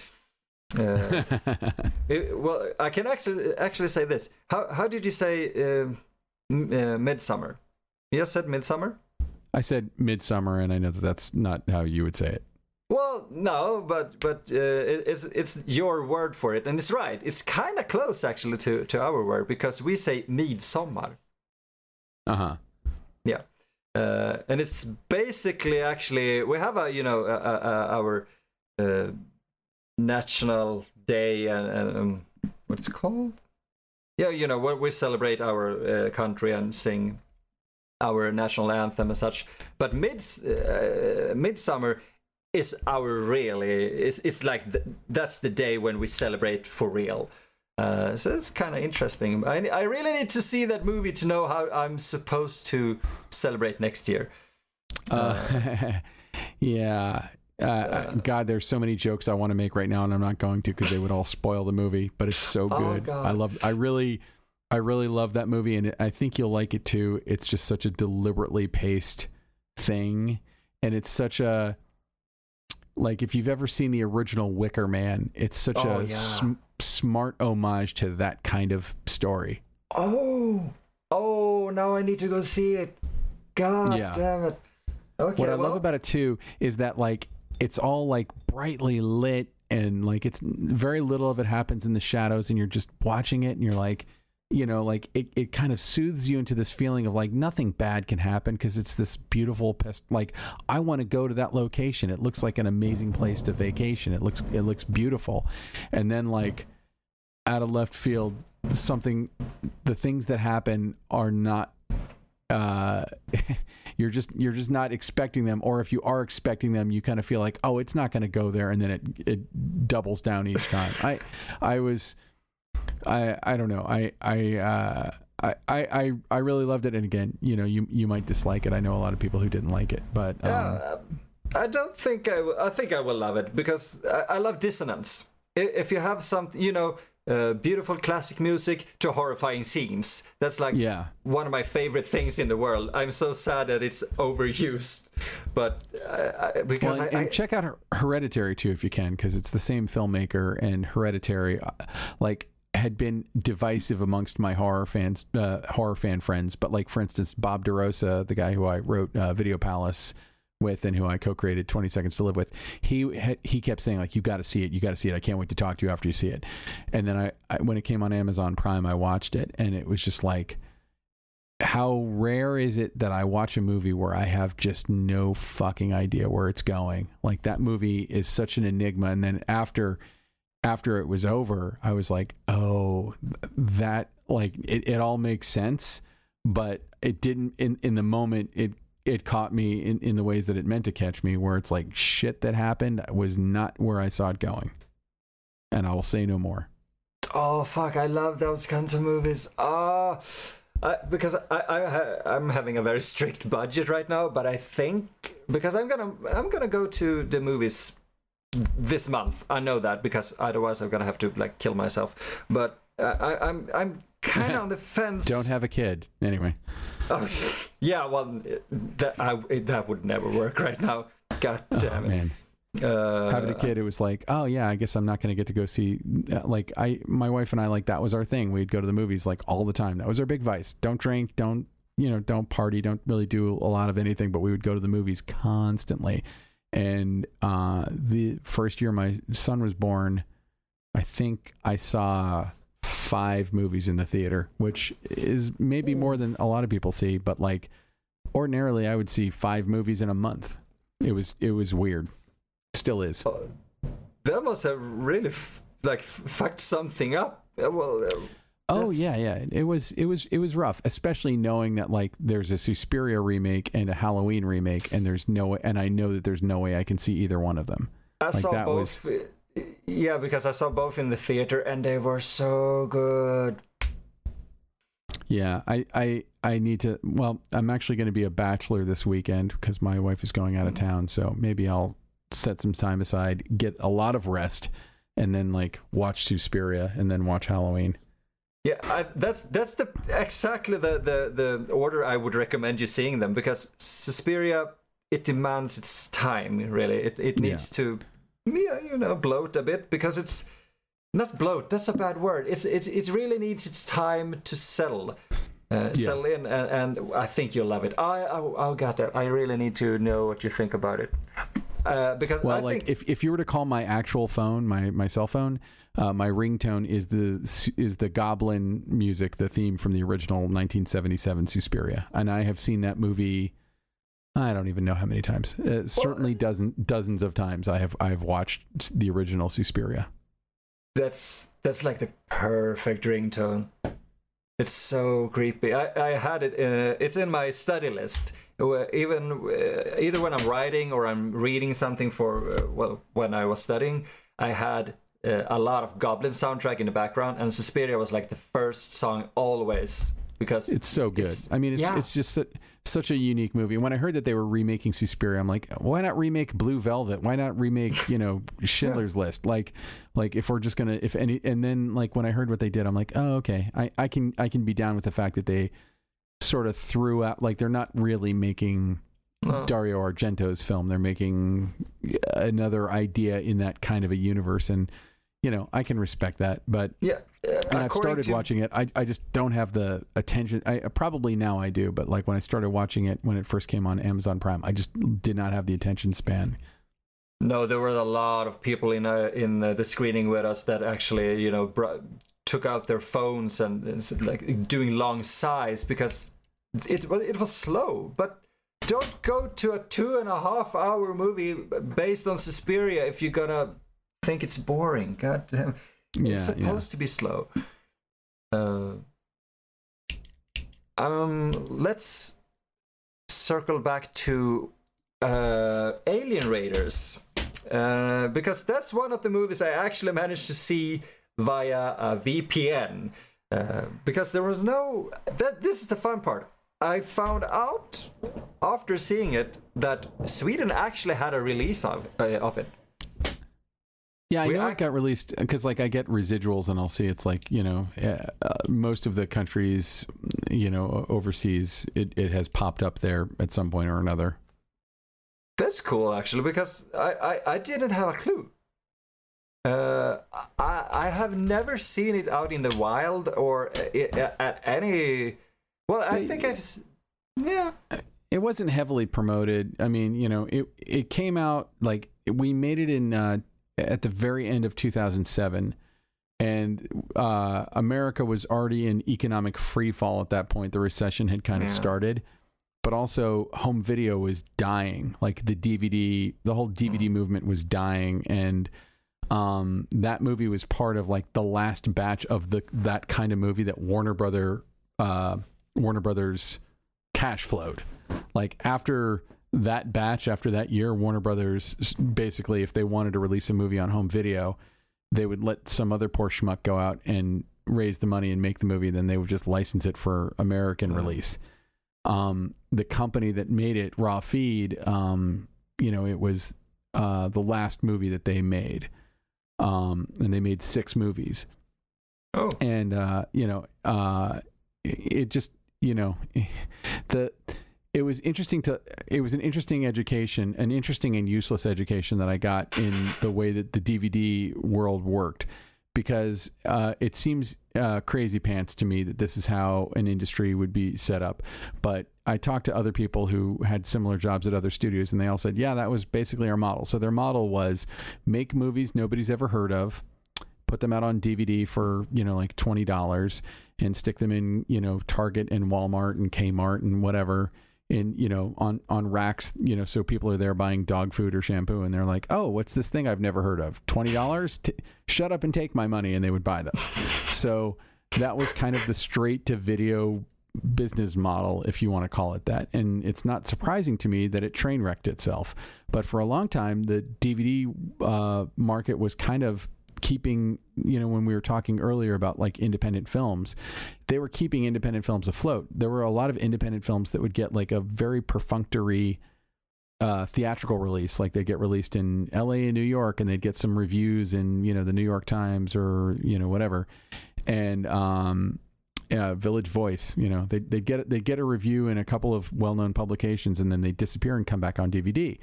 Uh, [laughs] it- well, I can actually actually say this. How how did you say uh, m- uh, midsummer? You just said midsummer. I said midsummer, and I know that that's not how you would say it. Well, no, but but uh, it, it's it's your word for it, and it's right. It's kind of close actually to to our word because we say midsommar. Uh huh. Uh, and it's basically actually we have a you know a, a, a, our uh, national day and, and um, what's called? Yeah you know where we celebrate our uh, country and sing our national anthem and such. But mid uh, midsummer is our really it's, it's like th- that's the day when we celebrate for real uh, so it's kind of interesting. I, I really need to see that movie to know how I'm supposed to celebrate next year. Uh, [laughs] yeah, uh, God, there's so many jokes I want to make right now, and I'm not going to because they would all spoil the movie. But it's so [laughs] Oh, good. God. I love. I really, I really love that movie, and I think you'll like it too. It's just such a deliberately paced thing, and it's such a like if you've ever seen the original Wicker Man, it's such Oh, a yeah. sm- smart homage to that kind of story. Oh, oh! Now I need to go see it. God Yeah. damn it! Okay, what I well, love about it too is that like it's all like brightly lit and like it's very little of it happens in the shadows and you're just watching it and you're like you know like it, it kind of soothes you into this feeling of like nothing bad can happen because it's this beautiful pest like i want to go to that location. It looks like an amazing place to vacation. It looks it looks beautiful. And then like out of left field something the things that happen are not uh [laughs] you're just you're just not expecting them or if you are expecting them you kind of feel like oh it's not going to go there and then it it doubles down each time. I i was i i don't know i i uh I, I, I really loved it, and again, you know, you you might dislike it. I know a lot of people who didn't like it, but um, Yeah, I don't think I. Will, I think I will love it because I, I love dissonance. If you have some, you know, uh, beautiful classic music to horrifying scenes, that's like yeah, one of my favorite things in the world. I'm so sad that it's overused, but uh, I, because Well, and, I, and check out Hereditary too if you can, because it's the same filmmaker, and Hereditary, uh, like, had been divisive amongst my horror fans, uh, horror fan friends. But like, for instance, Bob DeRosa, the guy who I wrote uh, Video Palace with and who I co-created 20 Seconds to Live with, he he kept saying like, "You got to see it, you got to see it. I can't wait to talk to you after you see it." And then I, I, when it came on Amazon Prime, I watched it, and it was just like how rare is it that I watch a movie where I have just no fucking idea where it's going? Like that movie is such an enigma and then after after it was over, I was like, "Oh, that like it, it all makes sense, but it didn't in in the moment it it caught me in, in the ways that it meant to catch me where it's like shit that happened was not where I saw it going. And I will say no more. oh fuck, I love those kinds of movies. Ah. I, because I, I I'm having a very strict budget right now, but I think because I'm gonna I'm gonna go to the movies this month. I know that because otherwise I'm gonna have to like kill myself. But uh, I, I'm I'm kind of [laughs] on the fence. Don't have a kid. Anyway. Oh, [laughs] yeah, well, that I, that would never work right now. God Oh, damn it. man. Uh, having a kid, it was like, oh yeah, I guess I'm not going to get to go see. uh, Like I, my wife and I, like that was our thing. We'd go to the movies like all the time. That was our big vice. Don't drink. Don't you know? Don't party. Don't really do a lot of anything. But we would go to the movies constantly. And uh, the first year my son was born, I think I saw five movies in the theater, which is maybe more than a lot of people see. But like ordinarily, I would see five movies in a month. It was it was weird. Still is. That must have really f- like f- fucked something up. Uh, Well, uh, Oh That's- yeah, yeah. It was it was it was rough, especially knowing that like there's a Suspiria remake and a Halloween remake, and there's no and I know that there's no way I can see either one of them. I Like, saw that both. uh, Yeah, because I saw both in the theater and they were so good. Yeah, I I I need to. Well, I'm actually going to be a bachelor this weekend because my wife is going out of town, so maybe I'll set some time aside, get a lot of rest, and then like watch Suspiria and then watch Halloween. Yeah, I, that's that's the exactly the, the the order I would recommend you seeing them because Suspiria it demands its time really. It it needs to yeah, you know bloat a bit because it's not bloat. That's a bad word. It's it's it really needs its time to settle. Uh, settle in, and, and I think you'll love it. I, I, god, I really need to know what you think about it, uh, because Well, I like think if, if you were to call my actual phone, my my cell phone, uh, my ringtone is the is the Goblin music, the theme from the original 1977 Suspiria, and I have seen that movie. I don't even know how many times. Uh, certainly dozen dozens of times. I have I have watched the original Suspiria. That's that's like the perfect ringtone. It's so creepy. I, I had it. Uh, it's in my study list. Even uh, either when I'm writing or I'm reading something for uh, well when I was studying, I had uh, a lot of Goblin soundtrack in the background, and Suspiria was like the first song always because It's so good. It's- I mean, it's yeah. it's just su- such a unique movie. And when I heard that they were remaking Suspiria, I'm like, why not remake Blue Velvet? Why not remake you know [laughs] Schindler's List? Like, like if we're just gonna if any, and then like when I heard what they did, I'm like, oh okay, I I can I can be down with the fact that they sort of threw out like they're not really making No. Dario Argento's film. They're making another idea in that kind of a universe, and you know I can respect that. But yeah, uh, and I've started to- watching it. I, I just don't have the attention. I probably now I do, but like when I started watching it when it first came on Amazon Prime, I just did not have the attention span. No, there were a lot of people in uh, in uh, the screening with us that actually, you know, br- took out their phones and, like doing long sighs because it it was slow. But don't go to a two and a half hour movie based on Suspiria if you're gonna think it's boring. God damn, Yeah, it's yeah. supposed to be slow. Uh, um, let's circle back to uh, Alien Raiders uh, because that's one of the movies I actually managed to see via a VPN. Uh, because there was no that this is the fun part. I found out after seeing it that Sweden actually had a release of uh, of it. Yeah, I We- know I- it got released because like I get residuals and I'll see it's like you know uh, uh, most of the countries you know overseas it, it has popped up there at some point or another. That's cool actually because I, I, I didn't have a clue. Uh, I I have never seen it out in the wild or i- i- at any. Well, I think I've. Yeah. it wasn't heavily promoted. I mean, you know, it it came out like we made it in uh, at the very end of 2007, and uh, America was already in economic free fall at that point. The recession had kind of started, but also home video was dying. Like the DVD, the whole DVD movement was dying, and um, that movie was part of like the last batch of the that kind of movie that Warner Brother uh, Warner Brothers cash flowed. Like after that batch, after that year, Warner Brothers basically, if they wanted to release a movie on home video, they would let some other poor schmuck go out and raise the money and make the movie. Then they would just license it for American release. Um, the company that made it, Raw Feed, um, you know, it was uh, the last movie that they made. Um, and they made six movies Oh. and uh, you know, uh, it just you know, [laughs] the it was interesting to it was an interesting education, an interesting and useless education that I got in [laughs] the way that the DVD world worked. Because uh, it seems uh, crazy pants to me that this is how an industry would be set up. But I talked to other people who had similar jobs at other studios, and they all said, "Yeah, that was basically our model." So their model was make movies nobody's ever heard of, put them out on DVD for, you know, like $20 and stick them in, you know, Target and Walmart and Kmart and whatever in, you know, on, on racks, you know, so people are there buying dog food or shampoo and they're like, oh, what's this thing I've never heard of? $20? T- shut up and take my money. And they would buy them. so that was kind of the straight to video business model, if you want to call it that. And it's not surprising to me that it train wrecked itself. But for a long time, the DVD uh, market was kind of keeping, you know, when we were talking earlier about like independent films, they were keeping independent films afloat. There were a lot of independent films that would get like a very perfunctory uh, theatrical release, like they get released in L.A. and New York, and they'd get some reviews in you know the New York Times or you know whatever, and um, uh, Village Voice. You know they they get they get a review in a couple of well known publications, and then they disappear and come back on DVD.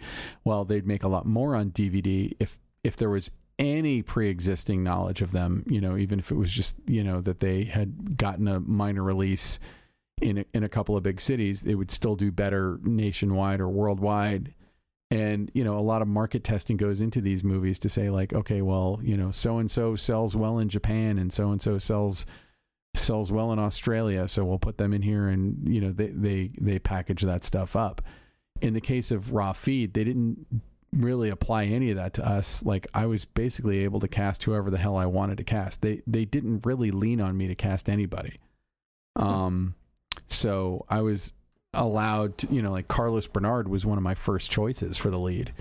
Well, they'd make a lot more on DVD if if there was any pre-existing knowledge of them you know even if it was just you know that they had gotten a minor release in a, in a couple of big cities it would still do better nationwide or worldwide and you know a lot of market testing goes into these movies to say like okay well you know so and so sells well in Japan and so and so sells sells well in Australia so we'll put them in here and you know they they they package that stuff up. In the case of raw feed they didn't really apply any of that to us. Like i was basically able to cast whoever the hell i wanted to cast. They they didn't really lean on me to cast anybody. Um so i was allowed to you know like carlos bernard was one of my first choices for the lead.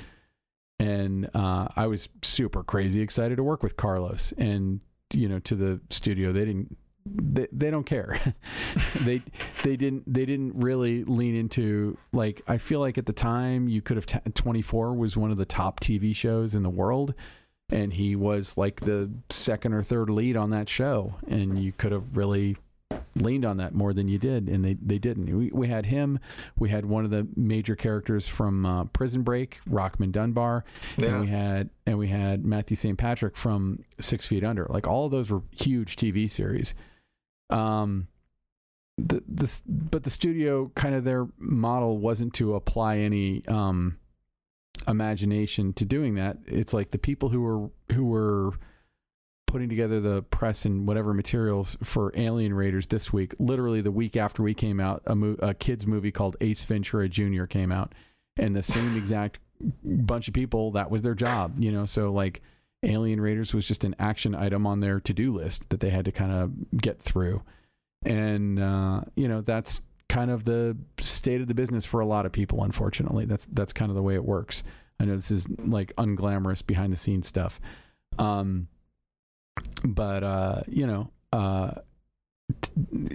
And uh i was super crazy excited to work with carlos. And you know to the studio they didn't they, they don't care. [laughs] they they didn't they didn't really lean into like I feel like at the time you could have t- 24 was one of the top TV shows in the world and he was like the second or third lead on that show and you could have really leaned on that more than you did and they, they didn't we, we had him we had one of the major characters from uh, prison break Rockmond Dunbar Yeah. and we had and we had matthew st patrick from six feet under like all of those were huge tv series um the the but the studio kind of their model wasn't to apply any um imagination to doing that it's like the people who were who were putting together the press and whatever materials for Alien Raiders this week. Literally the week after we came out, a, mo- a kids movie called Ace Ventura Jr. came out, and the same [laughs] exact bunch of people that was their job. You know, so like Alien Raiders was just an action item on their to do list that they had to kind of get through, and uh, you know that's kind of the state of the business for a lot of people. Unfortunately, that's that's kind of the way it works. I know this is like unglamorous behind the scenes stuff. Um, but uh, you know, uh, t-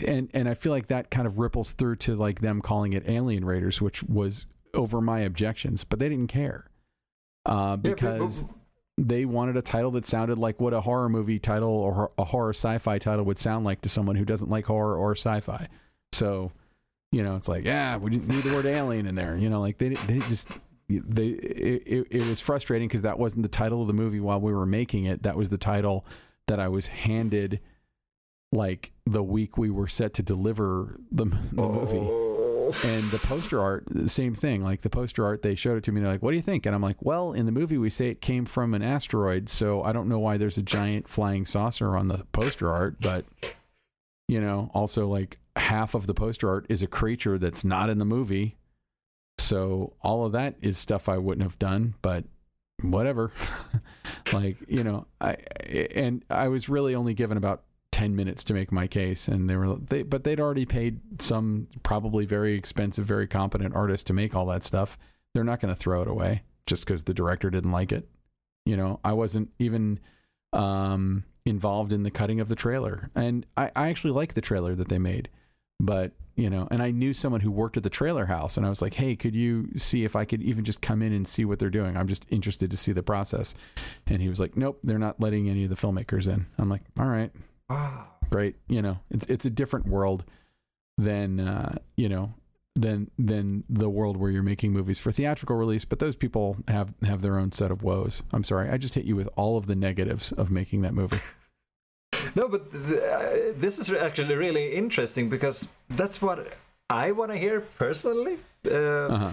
and and I feel like that kind of ripples through to like them calling it Alien Raiders, which was over my objections, but they didn't care uh, Yeah, because they wanted a title that sounded like what a horror movie title or a horror sci-fi title would sound like to someone who doesn't like horror or sci-fi. So, you know, it's like, yeah, we didn't need the word [laughs] alien in there. You know, like they they just they it, it, it was frustrating because that wasn't the title of the movie while we were making it. That was the title that I was handed like the week we were set to deliver the, the movie Oh. [laughs] and the poster art same thing. Like the poster art they showed it to me they're like what do you think? And i'm like well in the movie we say it came from an asteroid so i don't know why there's a giant flying saucer on the poster art but you know also like half of the poster art is a creature that's not in the movie. So all of that is stuff i wouldn't have done but whatever. [laughs] Like you know i and i was really only given about 10 minutes to make my case and they were they but they'd already paid some probably very expensive very competent artist to make all that stuff. They're not going to throw it away just because the director didn't like it. You know i wasn't even um involved in the cutting of the trailer. And i, I actually like the trailer that they made but you know and i knew someone who worked at the trailer house and i was like hey could you see if i could even just come in and see what they're doing? I'm just interested to see the process. And he was like nope they're not letting any of the filmmakers in. I'm like all right Wow. great you know it's it's a different world than uh you know than than the world where you're making movies for theatrical release but those people have have their own set of woes i'm sorry i just hit you with all of the negatives of making that movie [laughs] No, but th- uh, this is actually really interesting because that's what I want to hear personally. Uh, uh-huh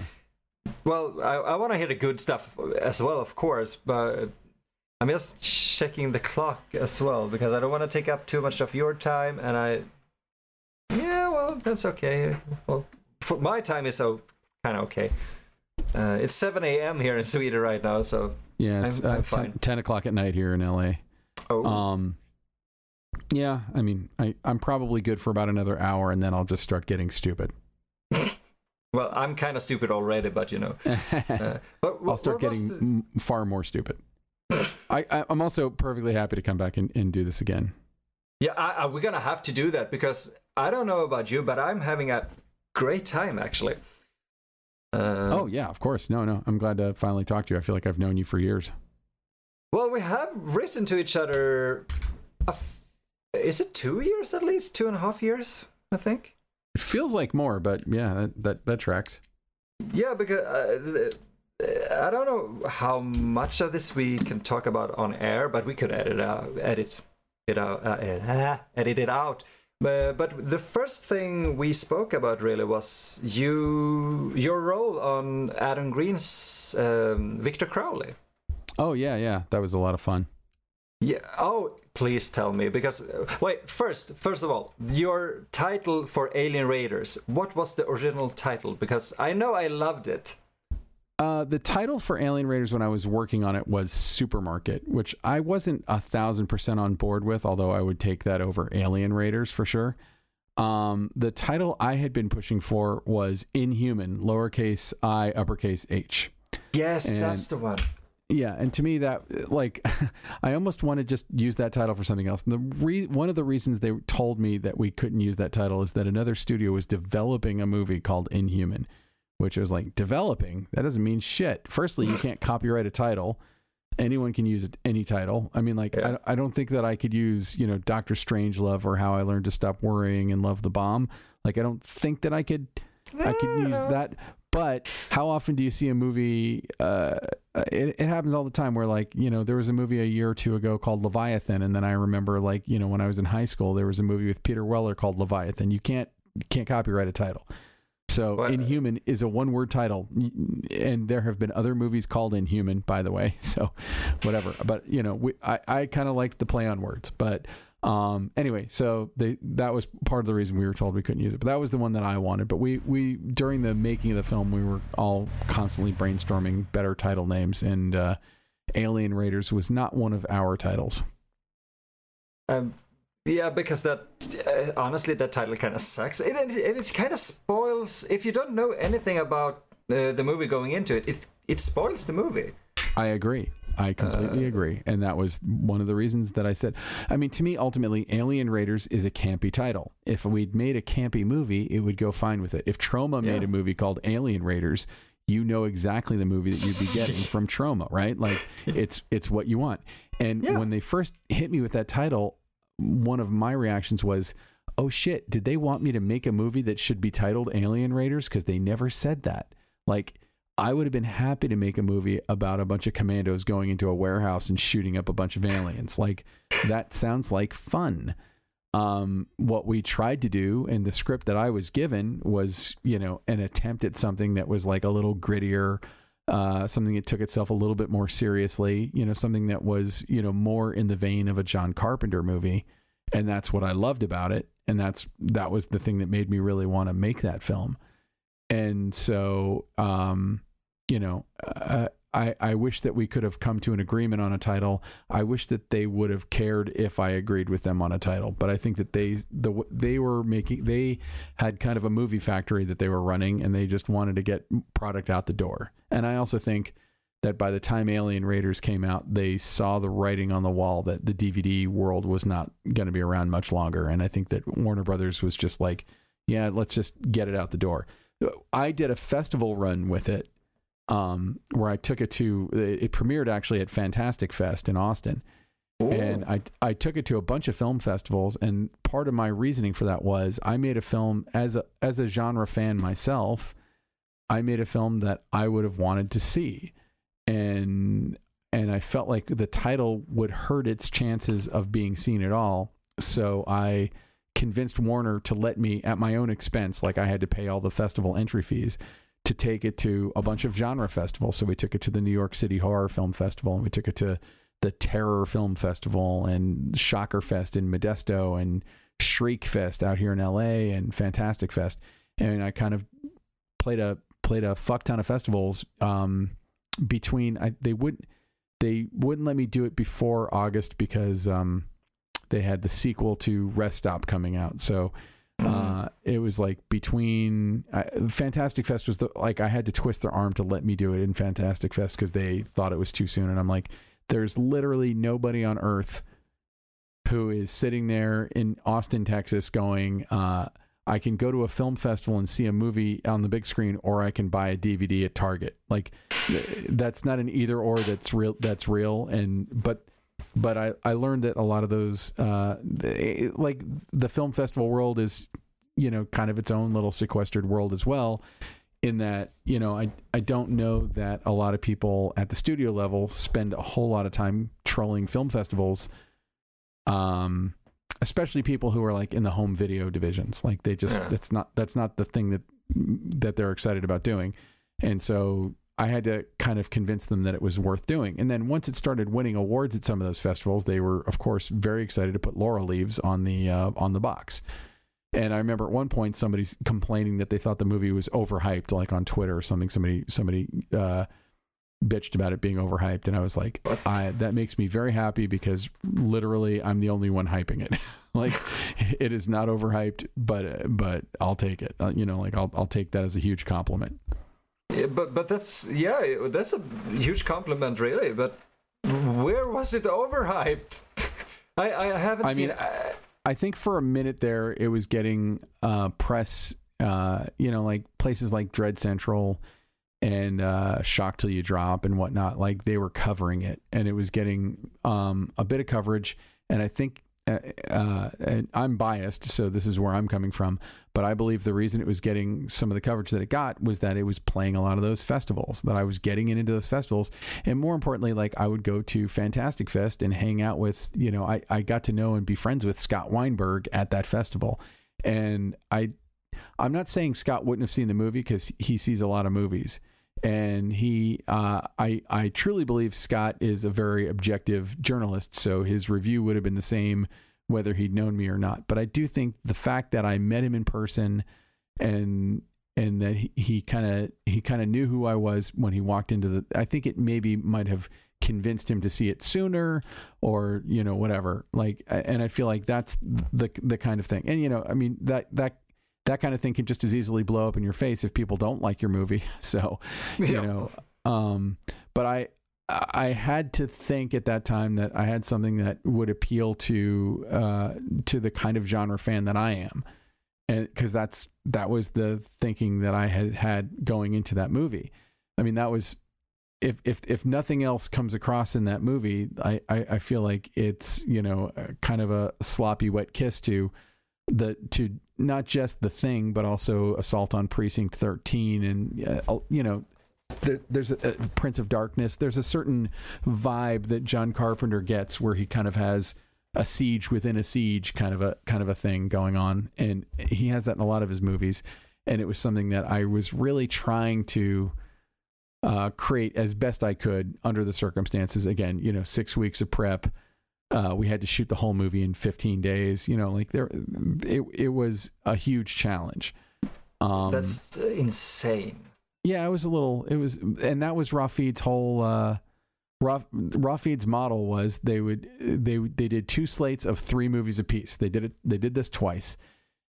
Well, I, I want to hear the good stuff as well, of course, but I'm just checking the clock as well because I don't want to take up too much of your time, and I. Yeah, well, that's okay. Well, for my time is so kind of okay. Uh, it's 7 a.m. here in Sweden right now, so yeah it's I'm- I'm uh, 10, fine. 10 o'clock at night here in la oh, Um, yeah, I mean, I, I'm probably good for about another hour, and then I'll just start getting stupid. [laughs] well, I'm kind of stupid already, but you know. [laughs] Uh, but I'll start getting the- m- far more stupid. I, I, I'm also perfectly happy to come back and, and do this again. Yeah, I, I, we're gonna have to do that because I don't know about you, but I'm having a great time actually. Uh, oh yeah, of course. No, no, I'm glad to finally talk to you. I feel like I've known you for years. well, we have written to each other. A f- is it two years at least? Two and a half years, I think. It feels like more, but yeah, that that, that tracks. Yeah, because uh, uh, I don't know how much of this we can talk about on air, but we could edit out, edit it out, uh, uh, [laughs] edit it out. But, but the first thing we spoke about really was you, your role on Adam Green's um, Victor Crowley. Oh yeah, yeah, that was a lot of fun. Yeah. Oh, please tell me because uh, wait. First, first of all, your title for Alien Raiders. What was the original title? Because I know I loved it. Uh, the title for Alien Raiders when I was working on it was Supermarket, which I wasn't a thousand percent on board with, although I would take that over Alien Raiders for sure. Um, the title I had been pushing for was Inhuman, lowercase i, uppercase h. Yes, And- that's the one. Yeah, and to me that like [laughs] I almost want to just use that title for something else. And the re- one of the reasons they told me that we couldn't use that title is that another studio was developing a movie called Inhuman, which was like developing. That doesn't mean shit. Firstly, you can't copyright a title. Anyone can use any title. I mean, like Yeah. I, I don't think that I could use you know Doctor Strangelove or How I Learned to Stop Worrying and Love the Bomb. Like I don't think that I could I could use that. But how often do you see a movie? Uh, it, it happens all the time where, like, you know, there was a movie a year or two ago called Leviathan, and then I remember, like, you know, when I was in high school, there was a movie with Peter Weller called Leviathan. You can't you can't copyright a title. So Inhuman is a one word title, and there have been other movies called Inhuman, by the way. [laughs] So whatever. But you know, we, I I kind of liked the play on words, but. Um, anyway, so they, that was part of the reason we were told we couldn't use it. But that was the one that I wanted. But we, we during the making of the film, we were all constantly brainstorming better title names, and uh, Alien Raiders was not one of our titles. Um, yeah, because that uh, honestly, that title kind of sucks. It it, it kind of spoils if you don't know anything about uh, the movie going into it. It it spoils the movie. I agree. I completely agree. And that was one of the reasons that I said, I mean, to me, ultimately, Alien Raiders is a campy title. If we'd made a campy movie, it would go fine with it. If Troma made Yeah. a movie called Alien Raiders, you know exactly the movie that you'd be getting [laughs] from Troma, right? Like it's it's what you want. And Yeah. when they first hit me with that title, one of my reactions was, "Oh shit, did they want me to make a movie that should be titled Alien Raiders because they never said that?" Like I would have been happy to make a movie about a bunch of commandos going into a warehouse and shooting up a bunch of aliens. Like that sounds like fun. Um, what we tried to do in the script that I was given was, you know, an attempt at something that was like a little grittier, uh, something that took itself a little bit more seriously, you know, something that was, you know, more in the vein of a John Carpenter movie. And that's what I loved about it. And that's that was the thing that made me really want to make that film. And so, um, you know, uh, I, I wish that we could have come to an agreement on a title. I wish that they would have cared if I agreed with them on a title. But I think that they the they were making they had kind of a movie factory that they were running, and they just wanted to get product out the door. And I also think that by the time Alien Raiders came out, they saw the writing on the wall that the DVD world was not going to be around much longer. And I think that Warner Brothers was just like, yeah, let's just get it out the door. I did a festival run with it um, where I took it to. It premiered actually at Fantastic Fest in Austin, and I I took it to a bunch of film festivals. And part of my reasoning for that was I made a film as a as a genre fan myself. I made a film that I would have wanted to see, and and I felt like the title would hurt its chances of being seen at all. So I convinced Warner to let me at my own expense, like I had to pay all the festival entry fees, to take it to a bunch of genre festivals. So we took it to the New York City Horror Film Festival, and we took it to the Terror Film Festival, and Shocker Fest in Modesto, and Shriek Fest out here in L.A., and Fantastic Fest. And I kind of played a played a fuck ton of festivals um, between. I, they would they wouldn't let me do it before August because um, they had the sequel to Rest Stop coming out. So uh, it was like between uh, Fantastic Fest was the, like I had to twist their arm to let me do it in Fantastic Fest because they thought it was too soon, and I'm like, there's literally nobody on earth who is sitting there in Austin, Texas, going. Uh, I can go to a film festival and see a movie on the big screen, or I can buy a DVD at Target. Like that's not an either or. That's real. That's real. And but but I I learned that a lot of those uh they- like the film festival world is you know kind of its own little sequestered world as well. In that you know I I don't know that a lot of people at the studio level spend a whole lot of time trolling film festivals. Um especially people who are like in the home video divisions like they just Yeah. that's not that's not the thing that that they're excited about doing and so i had to kind of convince them that it was worth doing. And then once it started winning awards at some of those festivals they were of course very excited to put laurel leaves on the uh, on the box. And i remember at one point somebody complaining that they thought the movie was overhyped like on twitter or something. Somebody somebody uh bitched about it being overhyped. And i was like i that makes me very happy because literally i'm the only one hyping it. [laughs] Like it is not overhyped but but i'll take it. Uh, you know like i'll i'll take that as a huge compliment but but that's yeah, that's a huge compliment, really. But where was it overhyped? [laughs] I I haven't I seen. mean, I think for a minute there, it was getting uh, press. Uh, you know, like places like Dread Central and uh, Shock Till You Drop and whatnot. Like they were covering it, and it was getting um, a bit of coverage. And I think, uh, uh, and I'm biased, so this is where I'm coming from. But I believe the reason it was getting some of the coverage that it got was that it was playing a lot of those festivals. That I was getting into those festivals, and more importantly, like I would go to Fantastic Fest and hang out with. You know, I I got to know and be friends with Scott Weinberg at that festival, and I I'm not saying Scott wouldn't have seen the movie because he sees a lot of movies, and he, uh, I, I truly believe Scott is a very objective journalist. So his review would have been the same whether he'd known me or not. But I do think the fact that I met him in person, and and that he kind of he kind of knew who I was when he walked into the. I think it maybe might have convinced him to see it sooner or you know whatever like and i feel like that's the the kind of thing and you know i mean that that that kind of thing can just as easily blow up in your face if people don't like your movie. [laughs] So, you Yeah. know, um, but I, I had to think at that time that I had something that would appeal to, uh, to the kind of genre fan that I am. And cause that's, that was the thinking that I had had going into that movie. I mean, that was, if, if, if nothing else comes across in that movie, I, I, I feel like it's, you know, kind of a sloppy wet kiss to, the to not just the thing but also assault on precinct 13 and uh, you know there, there's a, a prince of darkness there's a certain vibe that john carpenter gets where he kind of has a siege within a siege kind of a kind of a thing going on and he has that in a lot of his movies and it was something that i was really trying to uh, create as best i could under the circumstances again you know six weeks of prep uh, we had to shoot the whole movie in 15 days. You know, like there, it it was a huge challenge. Um, That's insane. Yeah, it was a little. It was, and that was Raw Feed's whole. Uh, Raw Feed's model was they would they they did two slates of three movies apiece. They did it. They did this twice,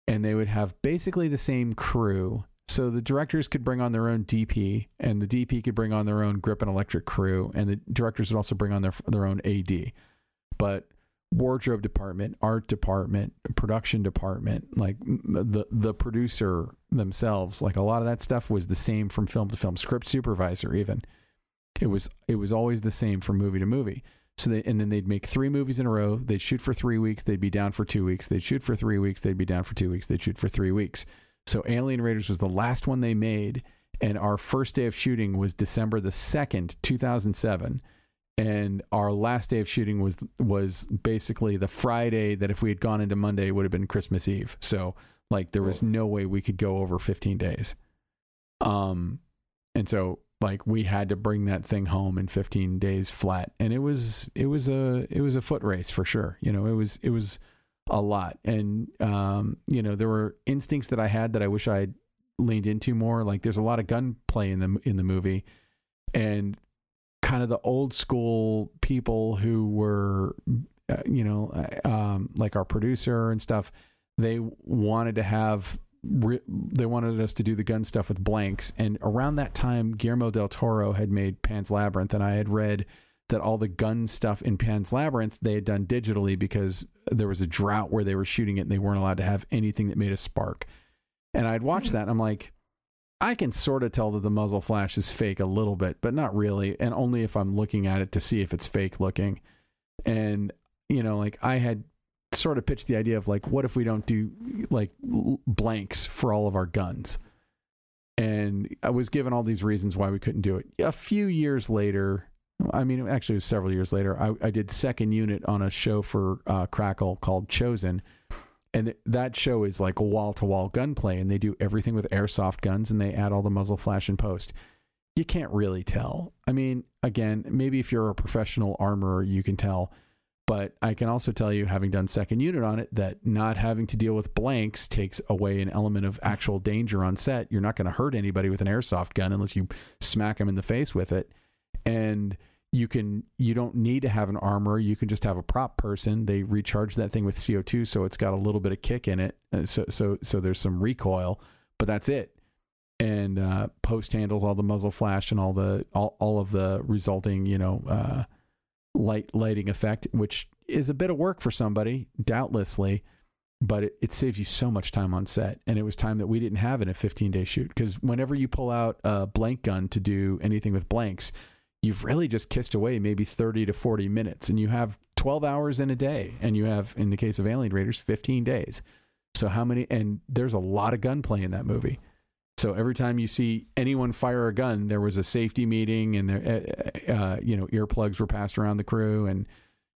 and they would have basically the same crew. So the directors could bring on their own DP, and the DP could bring on their own grip and electric crew, and the directors would also bring on their their own AD. But wardrobe department, art department, production department, like the the producer themselves, like a lot of that stuff was the same from film to film. Script supervisor, even it was it was always the same from movie to movie. So they, and then they'd make three movies in a row. They'd shoot for three weeks. They'd be down for two weeks. They'd shoot for three weeks. They'd be down for two weeks. They'd shoot for three weeks. So Alien Raiders was the last one they made, and our first day of shooting was December the second, two thousand seven and our last day of shooting was was basically the Friday that if we had gone into Monday would have been Christmas Eve. So like there was no way we could go over 15 days. Um and so like we had to bring that thing home in 15 days flat and it was it was a it was a foot race for sure. You know, it was it was a lot and um you know there were instincts that I had that I wish I leaned into more like there's a lot of gunplay in the in the movie and kind of the old school people who were uh, you know uh, um, like our producer and stuff they wanted to have they wanted us to do the gun stuff with blanks. And around that time Guillermo del Toro had made Pan's Labyrinth and I had read that all the gun stuff in Pan's Labyrinth they had done digitally because there was a drought where they were shooting it and they weren't allowed to have anything that made a spark. And I'd watched that and I'm like I can sort of tell that the muzzle flash is fake a little bit, but not really, and only if I'm looking at it to see if it's fake looking. And you know, like I had sort of pitched the idea of like, what if we don't do like blanks for all of our guns? And I was given all these reasons why we couldn't do it. A few years later, I mean, actually, it was several years later. I, I did second unit on a show for uh, Crackle called Chosen, and that show is like wall to wall gunplay, and they do everything with airsoft guns, and they add all the muzzle flash and post. You can't really tell. I mean, again, maybe if you're a professional armorer, you can tell. But I can also tell you, having done second unit on it, that not having to deal with blanks takes away an element of actual danger on set. You're not going to hurt anybody with an airsoft gun unless you smack them in the face with it. And you can you don't need to have an armor. You can just have a prop person. They recharge that thing with co2 so it's got a little bit of kick in it Uh, so so so there's some recoil but that's it. And uh, post handles all the muzzle flash and all the all, all of the resulting you know uh, light lighting effect, which is a bit of work for somebody, doubtlessly, but it, it saves you so much time on set. And it was time that we didn't have in a 15 day shoot because whenever you pull out a blank gun to do anything with blanks, you've really just kissed away maybe 30 to 40 minutes and you have 12 hours in a day and you have in the case of alien raiders 15 days. So how many and there's a lot of gunplay in that movie. So every time you see anyone fire a gun there was a safety meeting and there uh, uh, you know earplugs were passed around the crew and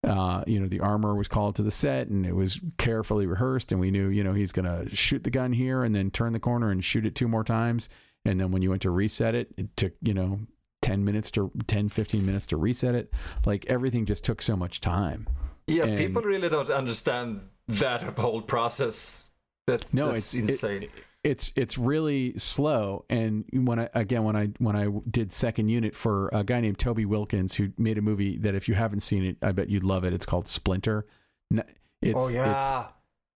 uh, you know the armor was called to the set and it was carefully rehearsed and we knew you know he's going to shoot the gun here and then turn the corner and shoot it two more times. And then when you went to reset it it took you know 10 minutes to 10 15 minutes to reset it like everything just took so much time Yeah, And- people really don't understand that whole process. That's, no that's it's it- insane. it's it's really slow and when i again when i when i did second unit for a guy named toby wilkins who made a movie that if you haven't seen it i bet you'd love it it's called splinter it's, oh it's yeah.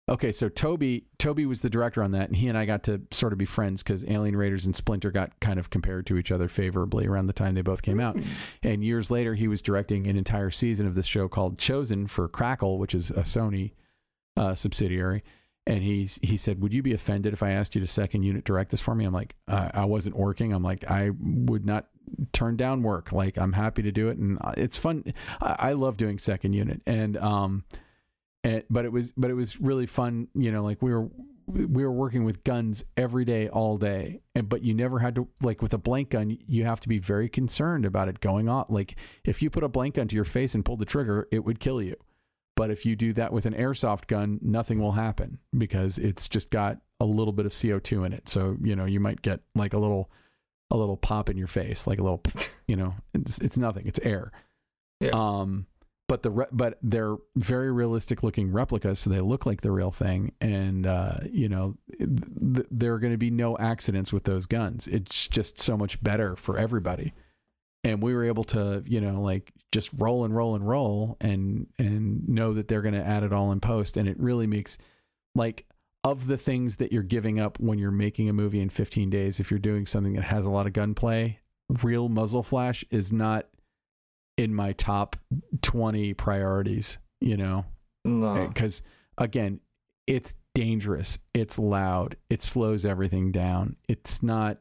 Okay, so Toby Toby was the director on that, and he and I got to sort of be friends because Alien Raiders and Splinter got kind of compared to each other favorably around the time they both came out. And years later, he was directing an entire season of this show called Chosen for Crackle, which is a Sony uh, subsidiary. And he he said, "Would you be offended if I asked you to second unit direct this for me?" I'm like, I, I wasn't working. I'm like, I would not turn down work. Like, I'm happy to do it, and uh, it's fun. I, I love doing second unit, and um, and, but it was but it was really fun you know like we were we were working with guns every day all day. And but you never had to like with a blank gun you have to be very concerned about it going off. Like if you put a blank gun to your face and pull the trigger it would kill you. But if you do that with an airsoft gun nothing will happen because it's just got a little bit of CO2 in it. So you know you might get like a little a little pop in your face like a little you know it's it's nothing. It's air. Yeah. um but the re- but they're very realistic looking replicas, so they look like the real thing. And uh, you know, th- there are going to be no accidents with those guns. It's just so much better for everybody. And we were able to, you know, like just roll and roll and roll, and and know that they're going to add it all in post. And it really makes like of the things that you're giving up when you're making a movie in 15 days. If you're doing something that has a lot of gunplay, real muzzle flash is not in my top 20 priorities, you know, No. because again, it's dangerous, it's loud, it slows everything down. It's not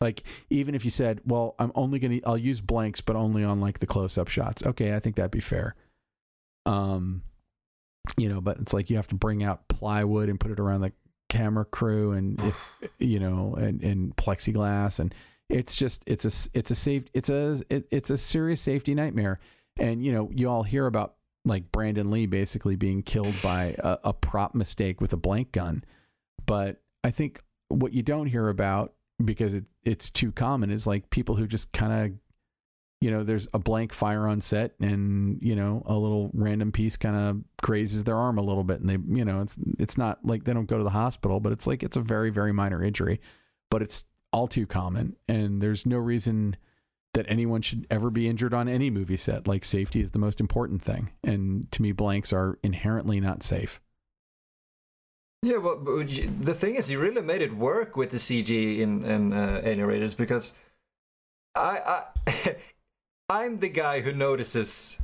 like even if you said, "Well, I'm only going to I'll use blanks but only on like the close-up shots." Okay, I think that'd be fair. Um you know, but it's like you have to bring out plywood and put it around the camera crew and if [sighs] you know and and plexiglass and it's just it's a it's a safe it's a it, it's a serious safety nightmare. And you know you all hear about like Brandon Lee basically being killed by a, a prop mistake with a blank gun. But I think what you don't hear about because it it's too common is like people who just kind of you know there's a blank fire on set and you know a little random piece kind of grazes their arm a little bit and they you know it's it's not like they don't go to the hospital but it's like it's a very very minor injury. But it's all too common and there's no reason that anyone should ever be injured on any movie set like safety is the most important thing and to me blanks are inherently not safe Yeah, but, but you- the thing is, you really made it work with the CG in in uh, Alien Raiders because I I [laughs] I'm the guy who notices.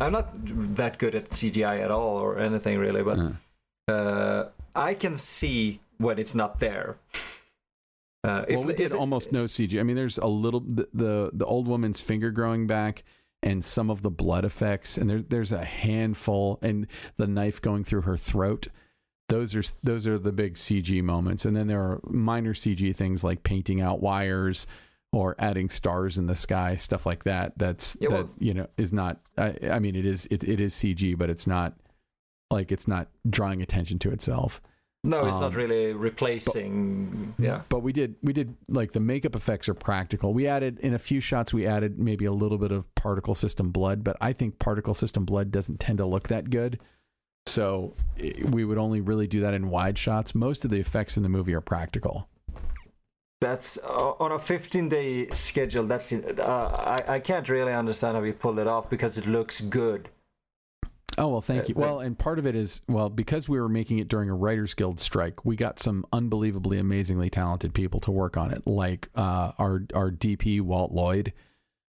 I'm not that good at CGI at all or anything really, but Uh. uh, I can see when it's not there. [laughs] Uh, well, we did it- almost no CG. I mean, there's a little the, the the old woman's finger growing back, and some of the blood effects, and there's there's a handful, and the knife going through her throat. Those are those are the big CG moments, and then there are minor CG things like painting out wires or adding stars in the sky, stuff like that. That's Yeah, that well- you know is not. I, I mean, it is it, it is CG, but it's not like it's not drawing attention to itself. No, it's Um, not really replacing. yeah. but we did we did like the makeup effects are practical we added in a few shots we added maybe a little bit of particle system blood but i think particle system blood doesn't tend to look that good so we would only really do that in wide shots most of the effects in the movie are practical That's uh, on a 15 day schedule. That's uh, I I can't really understand how you pulled it off because it looks good. Oh well, thank you. Well, and part of it is well because we were making it during a Writers Guild strike. We got some unbelievably, amazingly talented people to work on it, like uh, our our DP Walt Lloyd.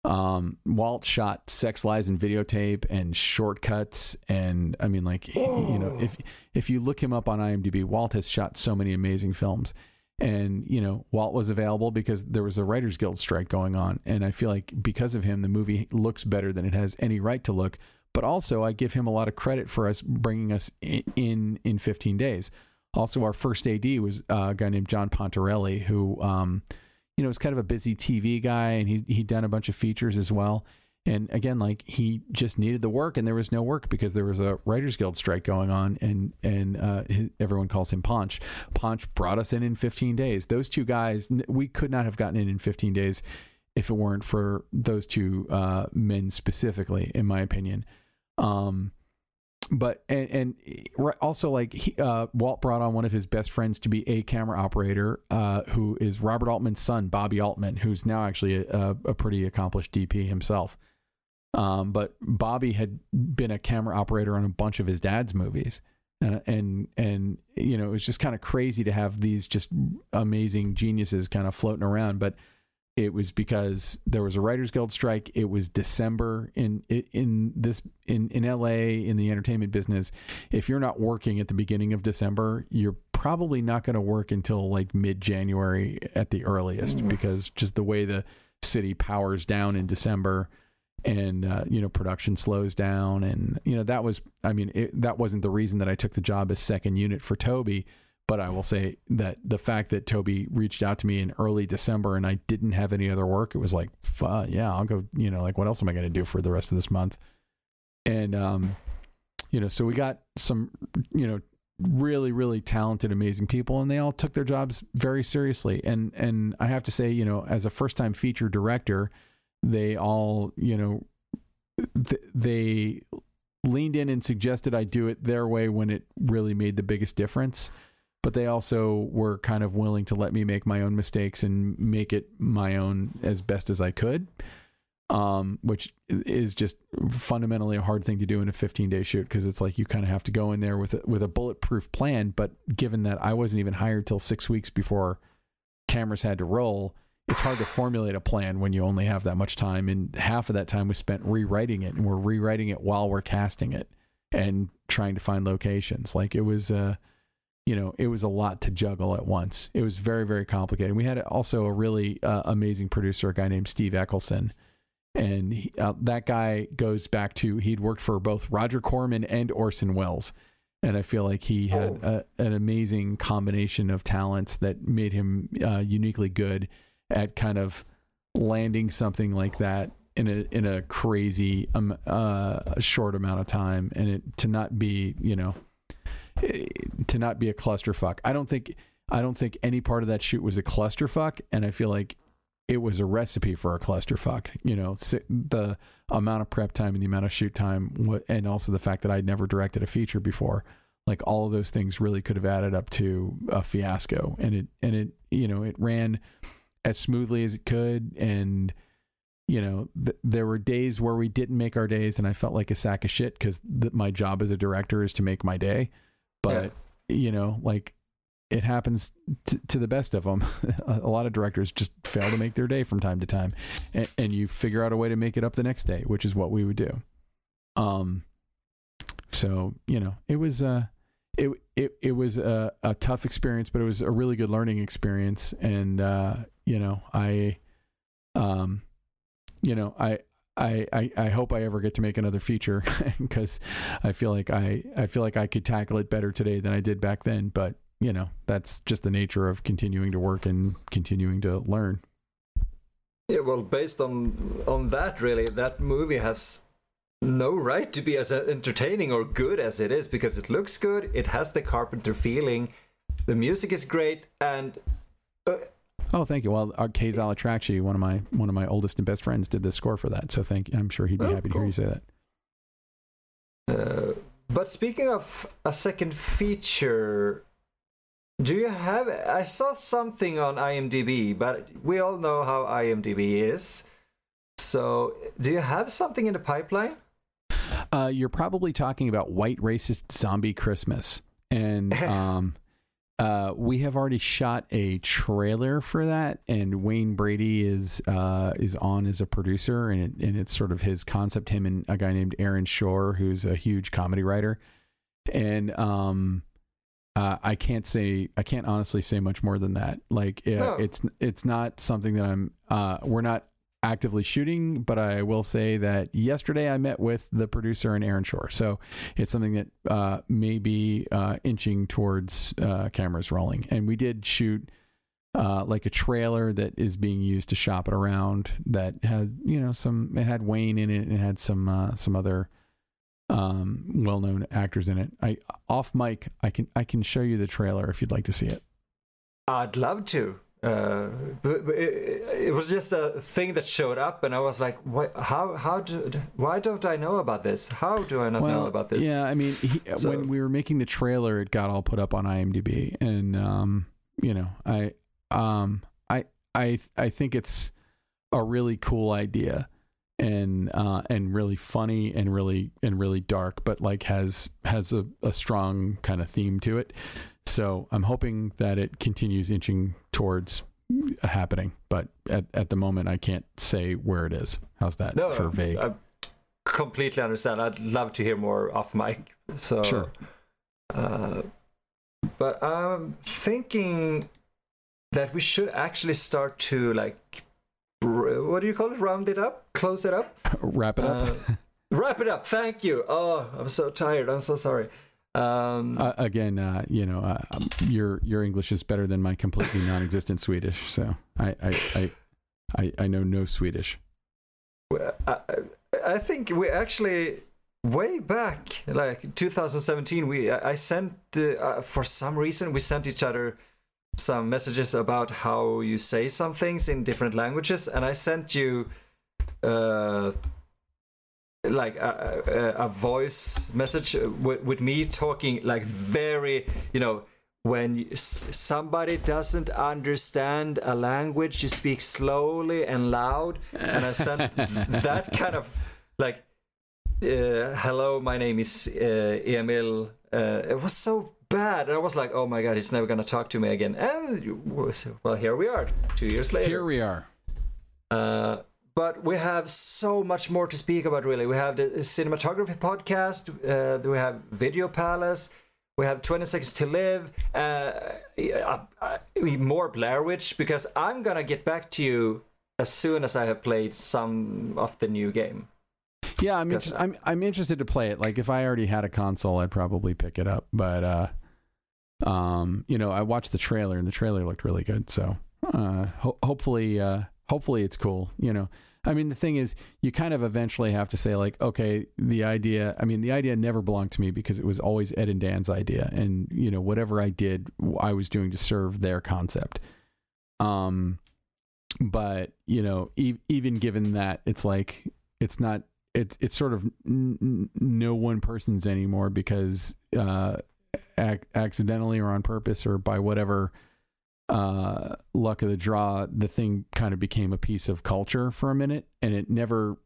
Um, Walt shot Sex Lies and Videotape and Shortcuts, and I mean, like you know, if if you look him up on IMDb, Walt has shot so many amazing films. And you know, Walt was available because there was a Writers Guild strike going on, and I feel like because of him, the movie looks better than it has any right to look but also I give him a lot of credit for us bringing us in in, in 15 days. Also, our first AD was a guy named John Pontarelli, who um, you know was kind of a busy TV guy, and he he'd done a bunch of features as well. And again, like he just needed the work, and there was no work because there was a Writers Guild strike going on, and and uh, everyone calls him Ponch. Ponch brought us in in 15 days. Those two guys, we could not have gotten in in 15 days if it weren't for those two uh, men specifically, in my opinion. Um, but and and also like he, uh, Walt brought on one of his best friends to be a camera operator, uh, who is Robert Altman's son, Bobby Altman, who's now actually a, a pretty accomplished DP himself. Um, but Bobby had been a camera operator on a bunch of his dad's movies. And, and and you know it was just kind of crazy to have these just amazing geniuses kind of floating around but it was because there was a writers guild strike. It was december in in this in in LA in the entertainment business. If you're not working at the beginning of december you're probably not going to work until like mid January at the earliest because just the way the city powers down in december and uh, you know production slows down and you know that was i mean it, that wasn't the reason that i took the job as second unit for toby but i will say that the fact that toby reached out to me in early december and i didn't have any other work it was like "Fu- yeah i'll go you know like what else am i going to do for the rest of this month? And um you know so we got some you know really really talented amazing people and they all took their jobs very seriously. And and i have to say you know as a first time feature director they all you know th- they leaned in and suggested i do it their way when it really made the biggest difference but they also were kind of willing to let me make my own mistakes and make it my own as best as i could um, which is just fundamentally a hard thing to do in a 15 day shoot because it's like you kind of have to go in there with a, with a bulletproof plan. But given that I wasn't even hired till six weeks before cameras had to roll, it's hard to formulate a plan when you only have that much time. And half of that time was spent rewriting it, and we're rewriting it while we're casting it and trying to find locations. Like it was, uh, you know, it was a lot to juggle at once. It was very, very complicated. We had also a really uh, amazing producer, a guy named Steve Eccleston and he, uh, that guy goes back to he'd worked for both Roger Corman and Orson Welles, and I feel like he had a, an amazing combination of talents that made him uh, uniquely good at kind of landing something like that in a in a crazy um, uh, short amount of time, and it to not be you know to not be a clusterfuck. I don't think I don't think any part of that shoot was a clusterfuck, and I feel like it was a recipe for a clusterfuck. You know, the amount of prep time and the amount of shoot time, and also the fact that I'd never directed a feature before. Like all of those things really could have added up to a fiasco, and it and it you know it ran as smoothly as it could, and you know th- there were days where we didn't make our days, and I felt like a sack of shit because th- my job as a director is to make my day, but you know like it happens t- to the best of them. [laughs] a a lot of directors just fail to make their day from time to time, and, and you figure out a way to make it up the next day, which is what we would do. Um, so you know, it was uh it it it was a, a tough experience, but it was a really good learning experience, and uh, you know, I, um, you know, I. I, I, hope I ever get to make another feature [laughs] because I feel like I, I feel like I could tackle it better today than I did back then. But you know that's just the nature of continuing to work and continuing to learn Yeah, well, based on on that, really, that movie has no right to be as entertaining or good as it is because it looks good, it has the Carpenter feeling, the music is great, and uh, oh thank you well uh, Kays Al-Atrakchi, one of my one of my oldest and best friends did the score for that so thank you i'm sure he'd be Oh, happy to hear you say that uh, but speaking of a second feature. Do you have? I saw something on IMDb, but we all know how IMDb is. So, do you have something in the pipeline? Uh, you're probably talking about white racist zombie Christmas, and [laughs] um, uh, we have already shot a trailer for that, and Wayne Brady is uh, is on as a producer, and it, and it's sort of his concept. Him and a guy named Aaron Shure, who's a huge comedy writer, and um, uh, I can't say I can't honestly say much more than that. Like No. it's it's not something that I'm. Uh, we're not actively shooting, but I will say that yesterday I met with the producer and Aaron Shure, so it's something that uh, may be uh, inching towards uh, cameras rolling. And we did shoot uh, like a trailer that is being used to shop it around. That had you know some. It had Wayne in it, and it had some uh, some other um, well-known actors in it. I off mic, I can I can show you the trailer if you'd like to see it. I'd love to. Uh, but, but it, it was just a thing that showed up, and I was like, "What? How? How do? Why don't I know about this? How do I not know about this?" Yeah, I mean, he, [laughs] So- when we were making the trailer, it got all put up on IMDb, and um, you know, I um, I I I think it's a really cool idea, and uh, and really funny, and really and really dark, but like has has a, a strong kind of theme to it. So I'm hoping that it continues inching towards happening, but at, at the moment I can't say where it is. How's that No, for vague? I completely understand. I'd love to hear more off mic. So Sure. Uh, but I'm thinking that we should actually start to like, what do you call it? Round it up, close it up, Wrap it up. Uh, wrap it up. Thank you. Oh, I'm so tired. I'm so sorry. Um, Uh, again, uh, you know, uh, your your English is better than my completely non-existent Swedish. So I I I, I, I know no Swedish. I, I- I think we actually way back like 2017 we i I sent uh, uh, for some reason we sent each other some messages about how you say some things in different languages and i sent you uh like a, a, a voice message with, with me talking like very you know when somebody doesn't understand a language you speak slowly and loud and i sent [laughs] that kind of like uh, hello my name is uh, emil. Uh, it was so bad. I was like oh my god he's never gonna talk to me again. And well here we are two years later. Here we are. uh, but we have so much more to speak about, really. We have the cinematography podcast, uh, we have Video Palace, we have 20 Seconds to Live, uh, uh, uh, more Blair Witch, because I'm gonna get back to you as soon as I have played some of the new game. Yeah, I'm, inter- I'm I'm interested to play it. Like if I already had a console, I'd probably pick it up. But uh, um, you know, I watched the trailer and the trailer looked really good. So uh, ho- hopefully, uh, hopefully it's cool. You know, I mean, the thing is, you kind of eventually have to say like, okay, the idea. I mean, the idea never belonged to me because it was always Ed and Dan's idea, and you know, whatever I did, I was doing to serve their concept. Um, but you know, e- even given that, it's like it's not it's it's sort of n- n- no one person's anymore because uh, ac- accidentally or on purpose or by whatever uh, luck of the draw, the thing kind of became a piece of culture for a minute, and it never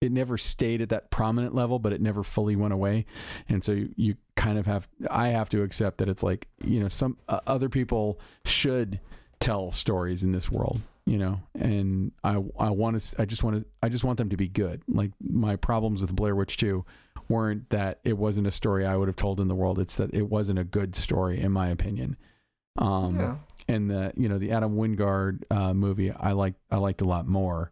it never stayed at that prominent level, but it never fully went away. And so you, you kind of have I have to accept that it's like you know some uh, other people should tell stories in this world you know and i i want to i just want to i just want them to be good like my problems with blair witch 2 weren't that it wasn't a story i would have told in the world it's that it wasn't a good story in my opinion um yeah. And the you know the adam wingard uh movie i like i liked a lot more.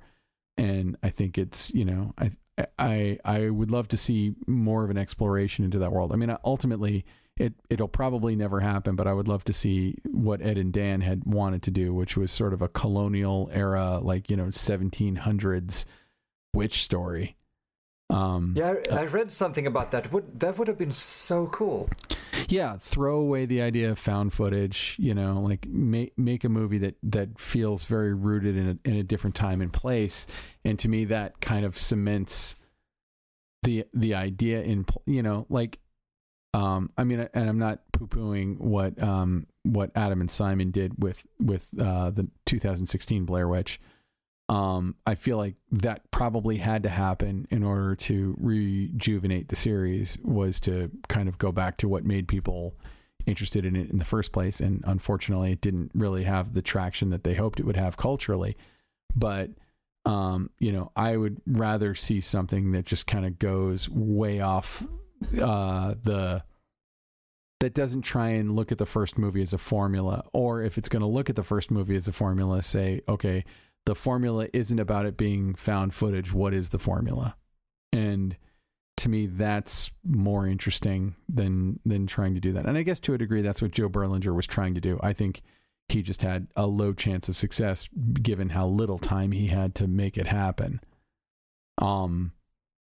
And i think it's you know i i i would love to see more of an exploration into that world. I mean ultimately it it'll probably never happen but i would love to see what ed and dan had wanted to do which was sort of a colonial era like you know 1700s witch story um Yeah, I, I read something about that. Would that would have been so cool? yeah throw away the idea of found footage you know like make make a movie that that feels very rooted in a, in a different time and place and to me that kind of cements the the idea in you know like um i mean and i'm not poo-pooing what um what adam and simon did with with uh the 2016 blair witch um, I feel like that probably had to happen in order to rejuvenate the series was to kind of go back to what made people interested in it in the first place. And unfortunately, it didn't really have the traction that they hoped it would have culturally. But um, you know, I would rather see something that just kind of goes way off uh, the that doesn't try and look at the first movie as a formula, or if it's going to look at the first movie as a formula, say, okay, the formula isn't about it being found footage. What is the formula? And to me, that's more interesting than than trying to do that. And I guess to a degree, that's what Joe Berlinger was trying to do. I think he just had a low chance of success given how little time he had to make it happen. Um,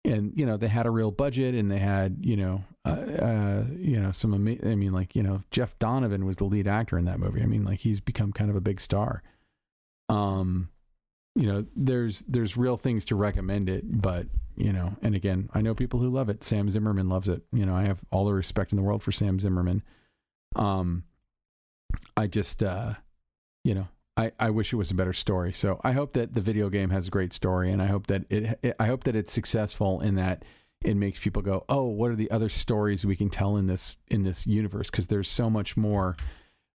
and you know they had a real budget and they had you know uh, uh you know some ama- I mean like you know Jeff Donovan was the lead actor in that movie. I mean like he's become kind of a big star. Um, you know, there's there's real things to recommend it, but you know, and again, I know people who love it. Sam Zimmerman loves it. You know, I have all the respect in the world for Sam Zimmerman. Um, I just, uh, you know, I, I wish it was a better story. So I hope that the video game has a great story, and I hope that it, it I hope that it's successful in that it makes people go, oh, what are the other stories we can tell in this in this universe? Because there's so much more.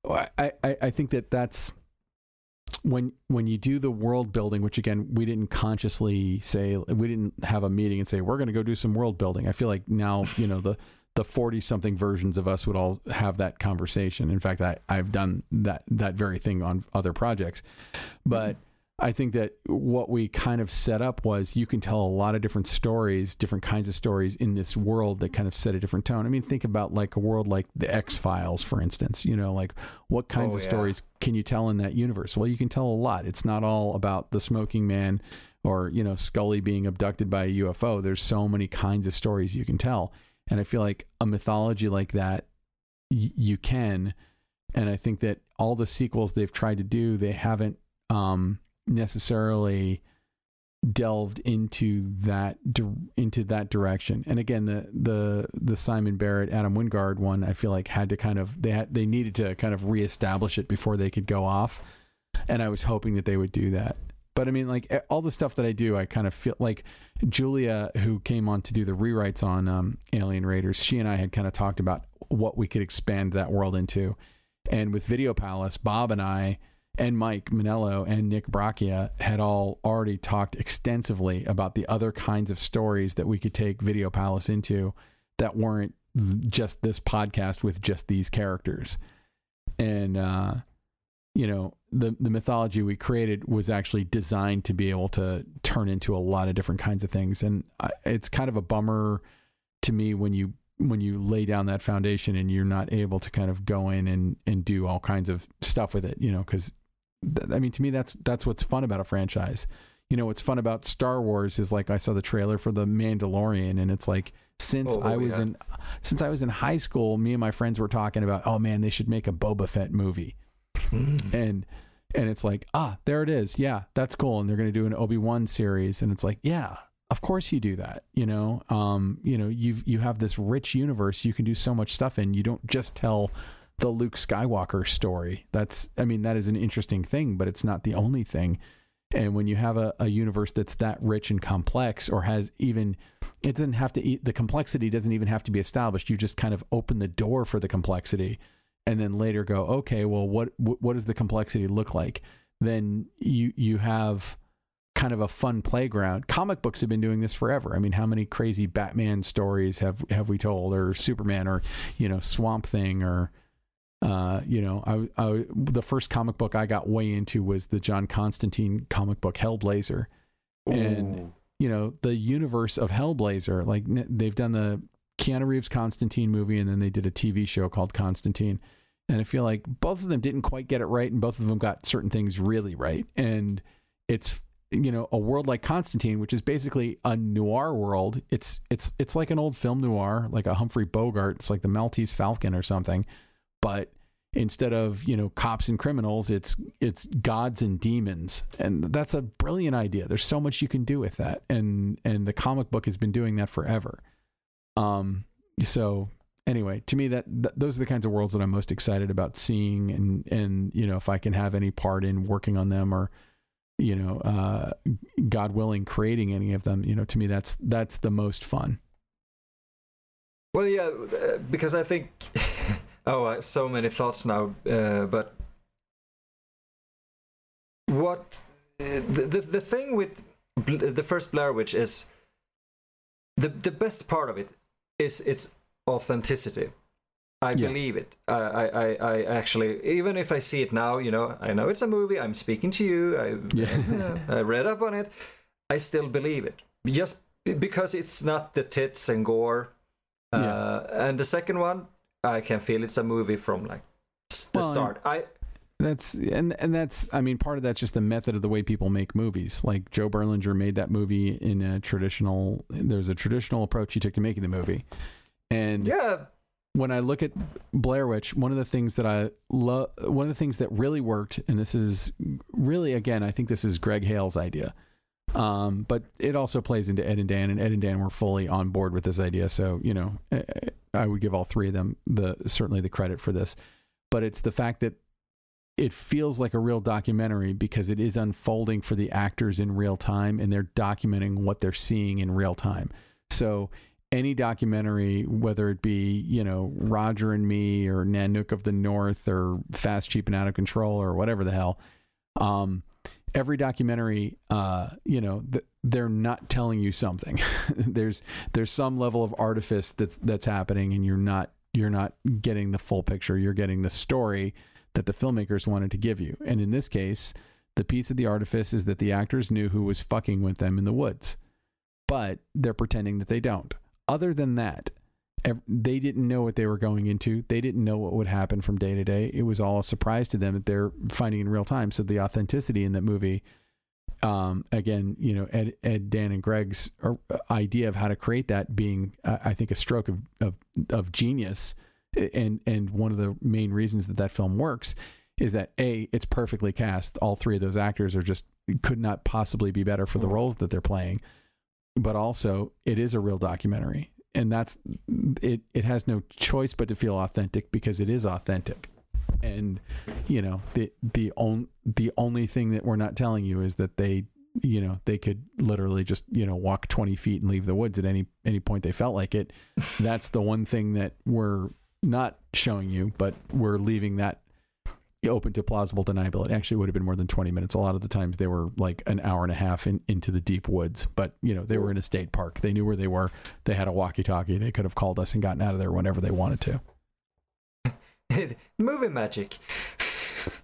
I, I I think that that's when when you do the world building, which again we didn't consciously say, we didn't have a meeting and say we're going to go do some world building. I feel like now you know the the forty something versions of us would all have that conversation. In fact, I I've done that that very thing on other projects, but. I think that what we kind of set up was you can tell a lot of different stories, different kinds of stories in this world that kind of set a different tone. I mean, think about like a world like the X Files, for instance. You know, like what kinds Oh, of yeah. stories can you tell in that universe? Well, you can tell a lot. It's not all about the smoking man or, you know, Scully being abducted by a UFO. There's so many kinds of stories you can tell. And I feel like a mythology like that, y- you can. And I think that all the sequels they've tried to do, they haven't um, necessarily delved into that into that direction. And again, the the the Simon Barrett, Adam Wingard one, I feel like had to kind of they had they needed to kind of reestablish it before they could go off. And I was hoping that they would do that. But I mean, like all the stuff that I do, I kind of feel like Julia, who came on to do the rewrites on um, Alien Raiders, she and I had kind of talked about what we could expand that world into. And with Video Palace, Bob and I and Mike Monello and Nick Braccia had all already talked extensively about the other kinds of stories that we could take Video Palace into that weren't just this podcast with just these characters. And uh you know, the the mythology we created was actually designed to be able to turn into a lot of different kinds of things and it's kind of a bummer to me when you when you lay down that foundation and you're not able to kind of go in and and do all kinds of stuff with it, you know, cuz th- I mean, to me, that's that's what's fun about a franchise. You know, what's fun about Star Wars is like I saw the trailer for the Mandalorian, and it's like since Oh, I was yeah. in since I was in high school, me and my friends were talking about, oh man, they should make a Boba Fett movie, and and it's like ah, there it is, yeah, that's cool, and they're going to do an Obi Wan series, and it's like yeah. Of course you do that, you know. Um, you know, you've you have this rich universe you can do so much stuff in. You don't just tell the Luke Skywalker story. That's, I mean, that is an interesting thing, but it's not the only thing. And when you have a, a universe that's that rich and complex, or has even, it doesn't have to, e- the complexity doesn't even have to be established. You just kind of open the door for the complexity and then later go, okay, well, what, what what does the complexity look like? Then you, you have kind of a fun playground. Comic books have been doing this forever. I mean, how many crazy Batman stories have, have we told or Superman or, you know, Swamp Thing or, uh, you know, I, I the first comic book I got way into was the John Constantine comic book Hellblazer, and you know the universe of Hellblazer. Like n- they've done the Keanu Reeves Constantine movie, and then they did a TV show called Constantine. And I feel like both of them didn't quite get it right, and both of them got certain things really right. And it's you know a world like Constantine, which is basically a noir world. It's it's it's like an old film noir, like a Humphrey Bogart. It's like the Maltese Falcon or something but instead of you know cops and criminals it's it's gods and demons and that's a brilliant idea there's so much you can do with that and and the comic book has been doing that forever um so anyway to me that, th- those are the kinds of worlds that i'm most excited about seeing and and you know if i can have any part in working on them or you know, uh, God willing, creating any of them. You know, to me, that's that's the most fun. Well, yeah, uh, because I think. Oh, uh, so many thoughts now, uh, but what the, the the thing with Bl- the first Blair Witch is the the best part of it is its authenticity. I Yeah. believe it. I, I, I, I actually, even if I see it now, you know, I know it's a movie. I'm speaking to you. I, [laughs] Yeah. you know, I read up on it. I still believe it, just because it's not the tits and gore. Uh, Yeah. And the second one, I can feel it's a movie from like the Well, start. I That's and and that's I mean part of that's just the method of the way people make movies. Like Joe Berlinger made that movie in a traditional. There's a traditional approach he took to making the movie, and yeah, when I look at Blair Witch, one of the things that I love, one of the things that really worked, and this is really again, I think this is Greg Hale's idea, um, but it also plays into Ed and Dan, and Ed and Dan were fully on board with this idea. So you know, I- I would give all three of them the certainly the credit for this, but it's the fact that it feels like a real documentary because it is unfolding for the actors in real time, and they're documenting what they're seeing in real time. So any documentary, whether it be, you know, Roger and Me or Nanook of the North or Fast, Cheap, and Out of Control or whatever the hell, um, every documentary, uh, you know, th- they're not telling you something. [laughs] there's there's some level of artifice that's that's happening, and you're not you're not getting the full picture. You're getting the story that the filmmakers wanted to give you. And in this case, the piece of the artifice is that the actors knew who was fucking with them in the woods, but they're pretending that they don't other than that, they didn't know what they were going into. They didn't know what would happen from day to day. It was all a surprise to them that they're finding in real time. So the authenticity in that movie, um, again, you know, Ed, Ed, Dan, and Gregg's uh, idea of how to create that being, uh, I think, a stroke of, of of genius, and and one of the main reasons that that film works is that a it's perfectly cast. All three of those actors are just could not possibly be better for the roles that they're playing but also it is a real documentary and that's it it has no choice but to feel authentic because it is authentic. And you know the the on, the only thing that we're not telling you is that they you know they could literally just you know walk 20 feet and leave the woods at any any point they felt like it. [laughs] That's the one thing that we're not showing you but we're leaving that open to plausible deniability. Actually, it would have been more than 20 minutes. A lot of the times they were like an hour and a half in, into the deep woods, but you know, they were in a state park. They knew where they were. They had a walkie talkie. They could have called us and gotten out of there whenever they wanted to. [laughs] movie magic. [laughs]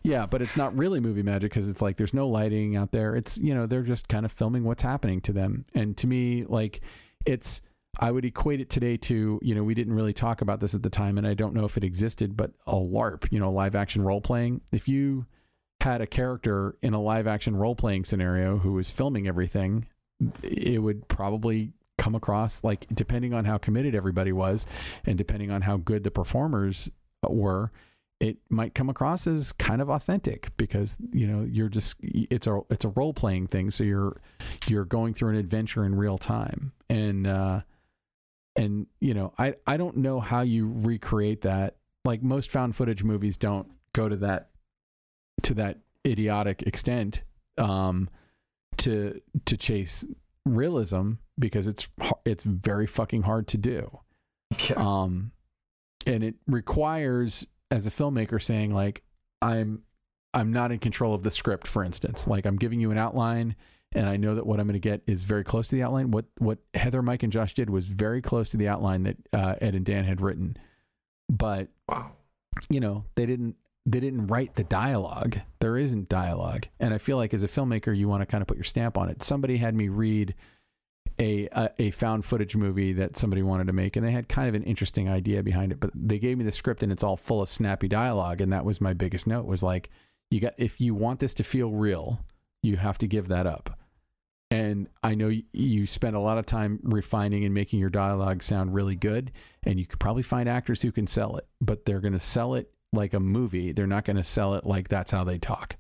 Yeah, but it's not really movie magic because it's like there's no lighting out there. It's, you know, they're just kind of filming what's happening to them. And to me, like, it's, I would equate it today to, you know, we didn't really talk about this at the time, and I don't know if it existed, but a LARP, you know, live action role playing. If you had a character in a live action role playing scenario who was filming everything, it would probably come across like, depending on how committed everybody was and depending on how good the performers were, it might come across as kind of authentic because you know you're just it's a it's a role playing thing so you're you're going through an adventure in real time and uh and you know i i don't know how you recreate that. Like most found footage movies don't go to that to that idiotic extent um to to chase realism because it's it's very fucking hard to do. Yeah. um and it requires as a filmmaker saying like i'm i'm not in control of the script for instance. Like i'm giving you an outline and i know that what i'm going to get is very close to the outline. What what heather mike and josh did was very close to the outline that uh, ed and dan had written. But Wow. you know they didn't they didn't write the dialogue. There isn't dialogue. And i feel like as a filmmaker you want to kind of put your stamp on it. Somebody had me read a, a a found footage movie that somebody wanted to make and they had kind of an interesting idea behind it but they gave me the script and it's all full of snappy dialogue and that was my biggest note was like you got if you want this to feel real you have to give that up and i know you spend a lot of time refining and making your dialogue sound really good and you could probably find actors who can sell it but they're going to sell it like a movie. They're not going to sell it like that's how they talk.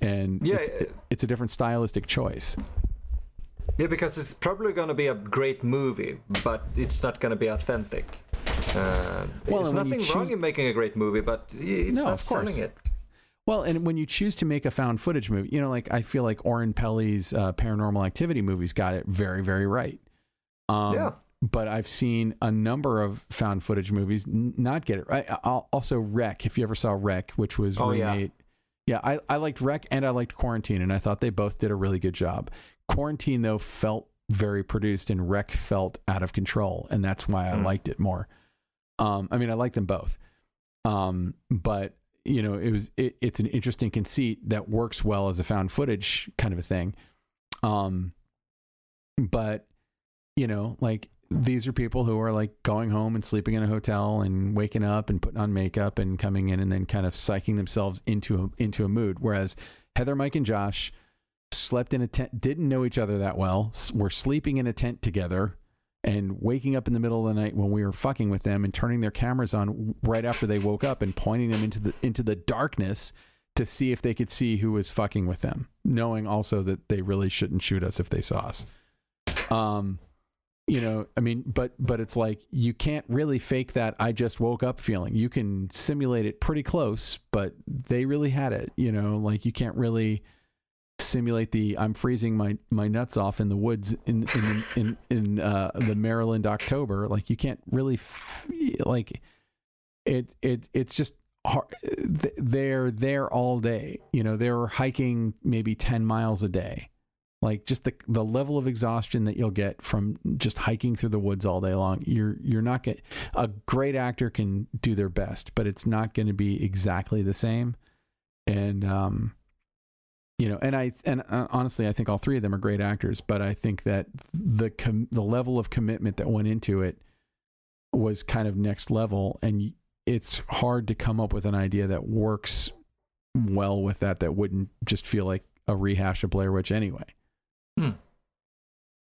And Yeah, it's, it's a different stylistic choice. Yeah, because it's probably going to be a great movie, but it's not going to be authentic. Uh, Well, there's and when you nothing wrong in making a great movie, but it's No, not selling it. Well, and when you choose to make a found footage movie, you know, like I feel like Oren Peli's uh, Paranormal Activity movies got it very, very right. Um, Yeah. But I've seen a number of found footage movies n- not get it right. I'll- Also, REC, if you ever saw REC, which was Oh, yeah. remade. Yeah, I, I liked REC and I liked Quarantine, and I thought they both did a really good job. Quarantine, though, felt very produced, and REC felt out of control, and that's why I Hmm. liked it more. Um, I mean, I like them both, um, but you know, it was it, it's an interesting conceit that works well as a found footage kind of a thing. Um, but you know, like these are people who are like going home and sleeping in a hotel and waking up and putting on makeup and coming in and then kind of psyching themselves into a, into a mood. Whereas Heather, Mike, and Josh slept in a tent, didn't know each other that well, were sleeping in a tent together and waking up in the middle of the night when we were fucking with them and turning their cameras on right after they woke up and pointing them into the into the darkness to see if they could see who was fucking with them, knowing also that they really shouldn't shoot us if they saw us. Um, you know, I mean, but but it's like you can't really fake that I just woke up feeling. You can simulate it pretty close, but they really had it. You know, like you can't really simulate the I'm freezing my my nuts off in the woods in in in, in uh, the Maryland October. Like you can't really f- like it it it's just hard. th- They're there all day. You know, they're hiking maybe ten miles a day. Like just the the level of exhaustion that you'll get from just hiking through the woods all day long. You're you're not get a great actor can do their best, but it's not going to be exactly the same. And um, you know, and I and uh, honestly, I think all three of them are great actors, but I think that the com- the level of commitment that went into it was kind of next level, and it's hard to come up with an idea that works well with that that wouldn't just feel like a rehash of Blair Witch anyway.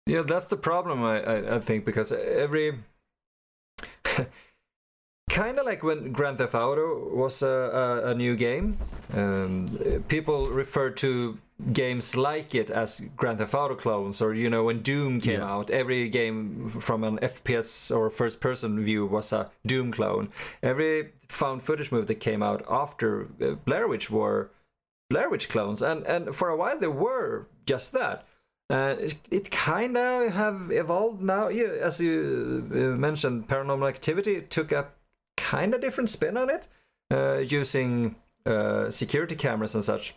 Yeah, that's the problem, I, I, I think, because every. [laughs] kind of like when Grand Theft Auto was a, a, a new game, um, people refer to games like it as Grand Theft Auto clones, or, you know, when Doom came Yeah. out, every game from an FPS or first person view was a Doom clone. Every found footage movie that came out after uh, Blair Witch were Blair Witch clones, and, and for a while they were just that. Uh, it, it kind of have evolved now. Yeah, as you uh, mentioned, Paranormal Activity took a kind of different spin on it, uh, using uh, security cameras and such.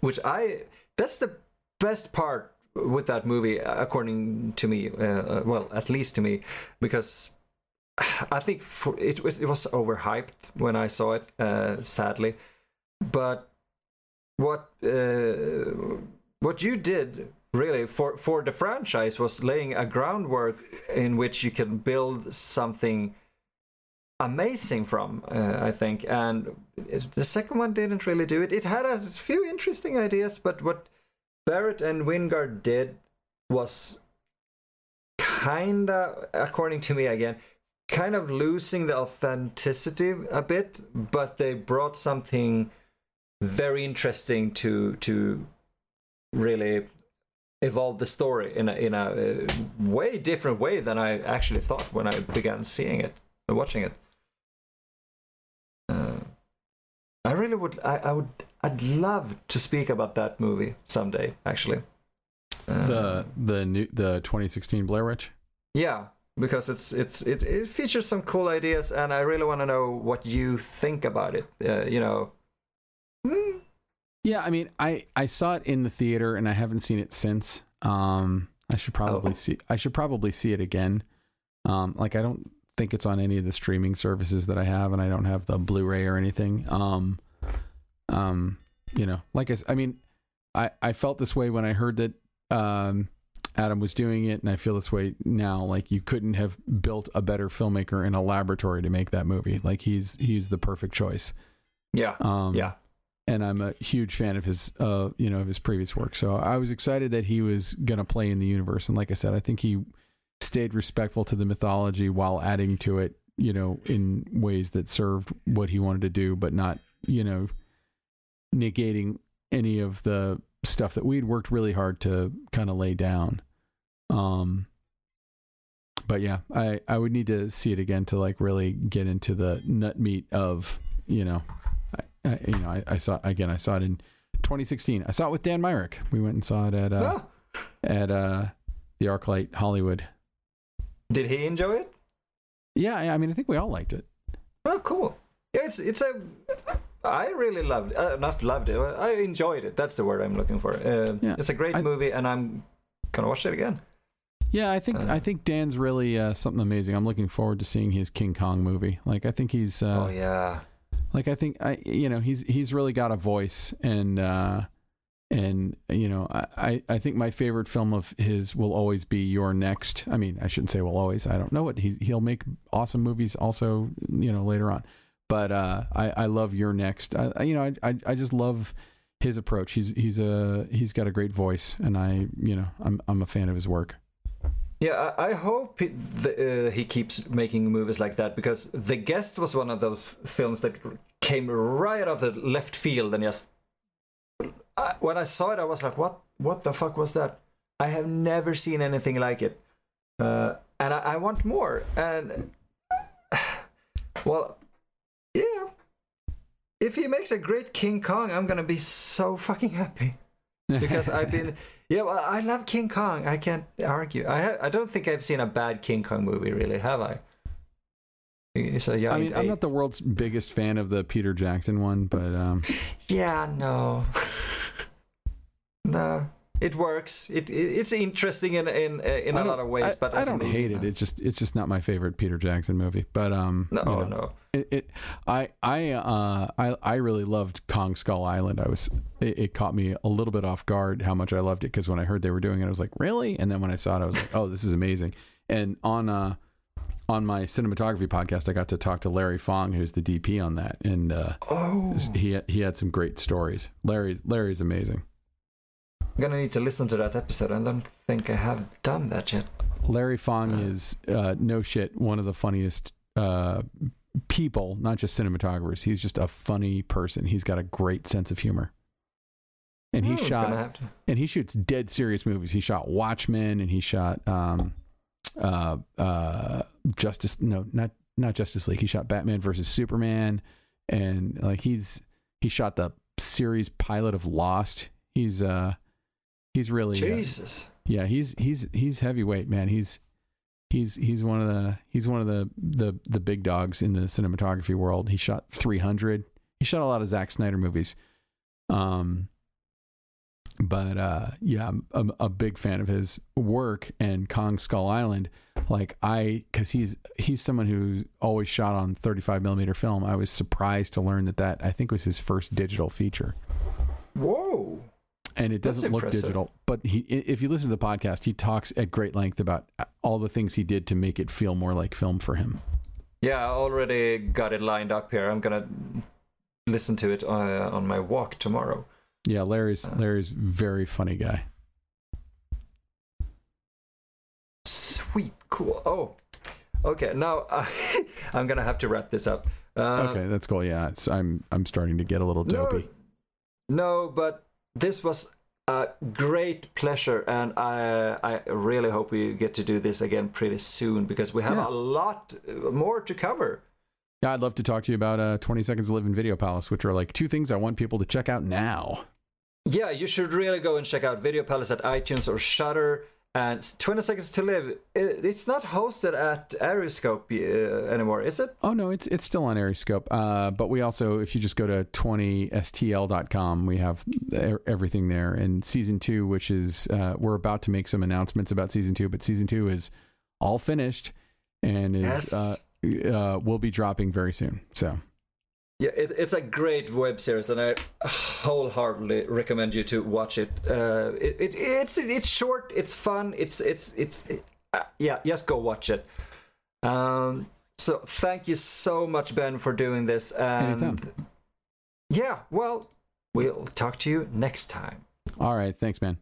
Which I that's the best part with that movie, according to me. Uh, uh, well, at least to me, because I think for, it was it was overhyped when I saw it. Uh, sadly, but what uh, what you did really for for the franchise was laying a groundwork in which you can build something amazing from uh, i think and it- the second one didn't really do it it had a few interesting ideas but what barrett and wingard did was kinda according to me again kind of losing the authenticity a bit but they brought something very interesting to to really evolve the story in a in a uh, way different way than I actually thought when I began seeing it, watching it. Uh, I really would. I, I would. I'd love to speak about that movie someday. Actually, The the new the 2016 Blair Witch. yeah, because it's it's it, it features some cool ideas, and I really want to know what you think about it. Uh, you know. Hmm, Yeah, I mean, I I saw it in the theater and I haven't seen it since. Um, I should probably Oh. see. I should probably see it again. Um, like I don't think it's on any of the streaming services that I have, and I don't have the Blu-ray or anything. Um, um, you know, like I, I mean, I I felt this way when I heard that um Adam was doing it, and I feel this way now. Like you couldn't have built a better filmmaker in a laboratory to make that movie. Like he's he's the perfect choice. yeah. Um, yeah. and I'm a huge fan of his, uh, you know, of his previous work. So I was excited that he was going to play in the universe. And like I said, I think he stayed respectful to the mythology while adding to it, you know, in ways that served what he wanted to do, but not, you know, negating any of the stuff that we'd worked really hard to kind of lay down. Um, but yeah, I, I would need to see it again to like really get into the nut meat of, you know, I, you know, I, I saw again. I saw it in 2016. I saw it with Dan Myrick. We went and saw it at uh, Oh, at uh, the ArcLight Hollywood. did he enjoy it? Yeah, I I mean, I think we all liked it. Oh, cool. Yeah, it's it's a. I really loved it. Uh, not loved it. I enjoyed it. That's the word I'm looking for. Uh, Yeah, it's a great I- movie, and I'm gonna watch it again. Yeah, I think Uh, I think Dan's really uh, something amazing. I'm looking forward to seeing his King Kong movie. Like I think he's uh, oh yeah. like I think I you know he's he's really got a voice and uh, and you know I, I I think my favorite film of his will always be You're Next. I mean I shouldn't say will always. I don't know what he he'll make awesome movies also you know later on, but uh, I I love You're Next. I, you know I, I I just love his approach. He's he's a he's got a great voice and I you know I'm I'm a fan of his work. Yeah, I, I hope he, the, uh, he keeps making movies like that because The Guest was one of those films that came right out of the left field and just. I, when I saw it, I was like, "What? What the fuck was that?" I have never seen anything like it, uh, and I, I want more. And [sighs] well, if he makes a great King Kong, I'm gonna be so fucking happy. [laughs] Because I've been yeah well I love King Kong. I can't argue. I ha- I don't think I've seen a bad King Kong movie really have I? It's a young I mean, I'm not the world's biggest fan of the Peter Jackson one, but um, [laughs] yeah no. [laughs] No it works it, it it's interesting in in in a lot of ways I, but I don't movie, hate it. It's just it's just not my favorite Peter Jackson movie. But um, no you know, no it, it I I uh I I really loved Kong Skull Island. I was it, it caught me a little bit off guard how much I loved it because when I heard they were doing it, I was like, really? And then when I saw it, I was like, oh, this is amazing. And on uh on my cinematography podcast, I got to talk to Larry Fong, who's the DP on that, and uh, oh he had- he had some great stories. Larry Larry's amazing. I'm gonna need to listen to that episode I don't think I have done that yet Larry Fong is uh, no shit one of the funniest uh, people, not just cinematographers. He's just a funny person. He's got a great sense of humor, and he Hmm, shot and he shoots dead serious movies. He shot Watchmen, and he shot um, uh, uh, Justice. No, not not Justice League. He shot Batman versus Superman, and like he's he shot the series pilot of Lost. He's uh he's really uh, Jesus yeah, he's he's he's heavyweight, man. He's he's he's one of the he's one of the the the big dogs in the cinematography world. He shot 300. He shot a lot of Zack Snyder movies. Um but uh yeah, I'm, I'm a big fan of his work and Kong Skull Island. Like I cuz he's he's someone who always shot on 35 millimeter film. I was surprised to learn that that I think was his first digital feature whoa and it doesn't look digital. But he, if you listen to the podcast, he talks at great length about all the things he did to make it feel more like film for him. Yeah, I already got it lined up here. I'm gonna listen to it uh, on my walk tomorrow. Yeah, Larry's Uh. Larry's very funny guy. Sweet, cool. Oh, okay. Now uh, [laughs] I'm gonna have to wrap this up. Uh, okay, that's cool. Yeah, it's, I'm I'm starting to get a little No, dopey. no, but this was a great pleasure, and I I really hope we get to do this again pretty soon because we have Yeah. a lot more to cover. Yeah, I'd love to talk to you about uh, 20 Seconds to Live in Video Palace, which are like two things I want people to check out now. Yeah, you should really go and check out Video Palace at iTunes or Shudder. And 20 Seconds to Live, it's not hosted at Aeroscope uh, anymore, is it? Oh no, it's it's still on Aeroscope. Uh, but we also, if you just go to 20stl.com, we have everything there. And season two, which is uh, we're about to make some announcements about season two, but season two is all finished and is Yes. uh, uh, will be dropping very soon. So Yeah, it, it's a great web series, and I wholeheartedly recommend you to watch it. Uh, it, it it's it's short, it's fun, it's it's it's uh, yeah, just go watch it. Um, so thank you so much, Ben, for doing this. And Anytime. yeah, well, we'll talk to you next time. all right, thanks, man.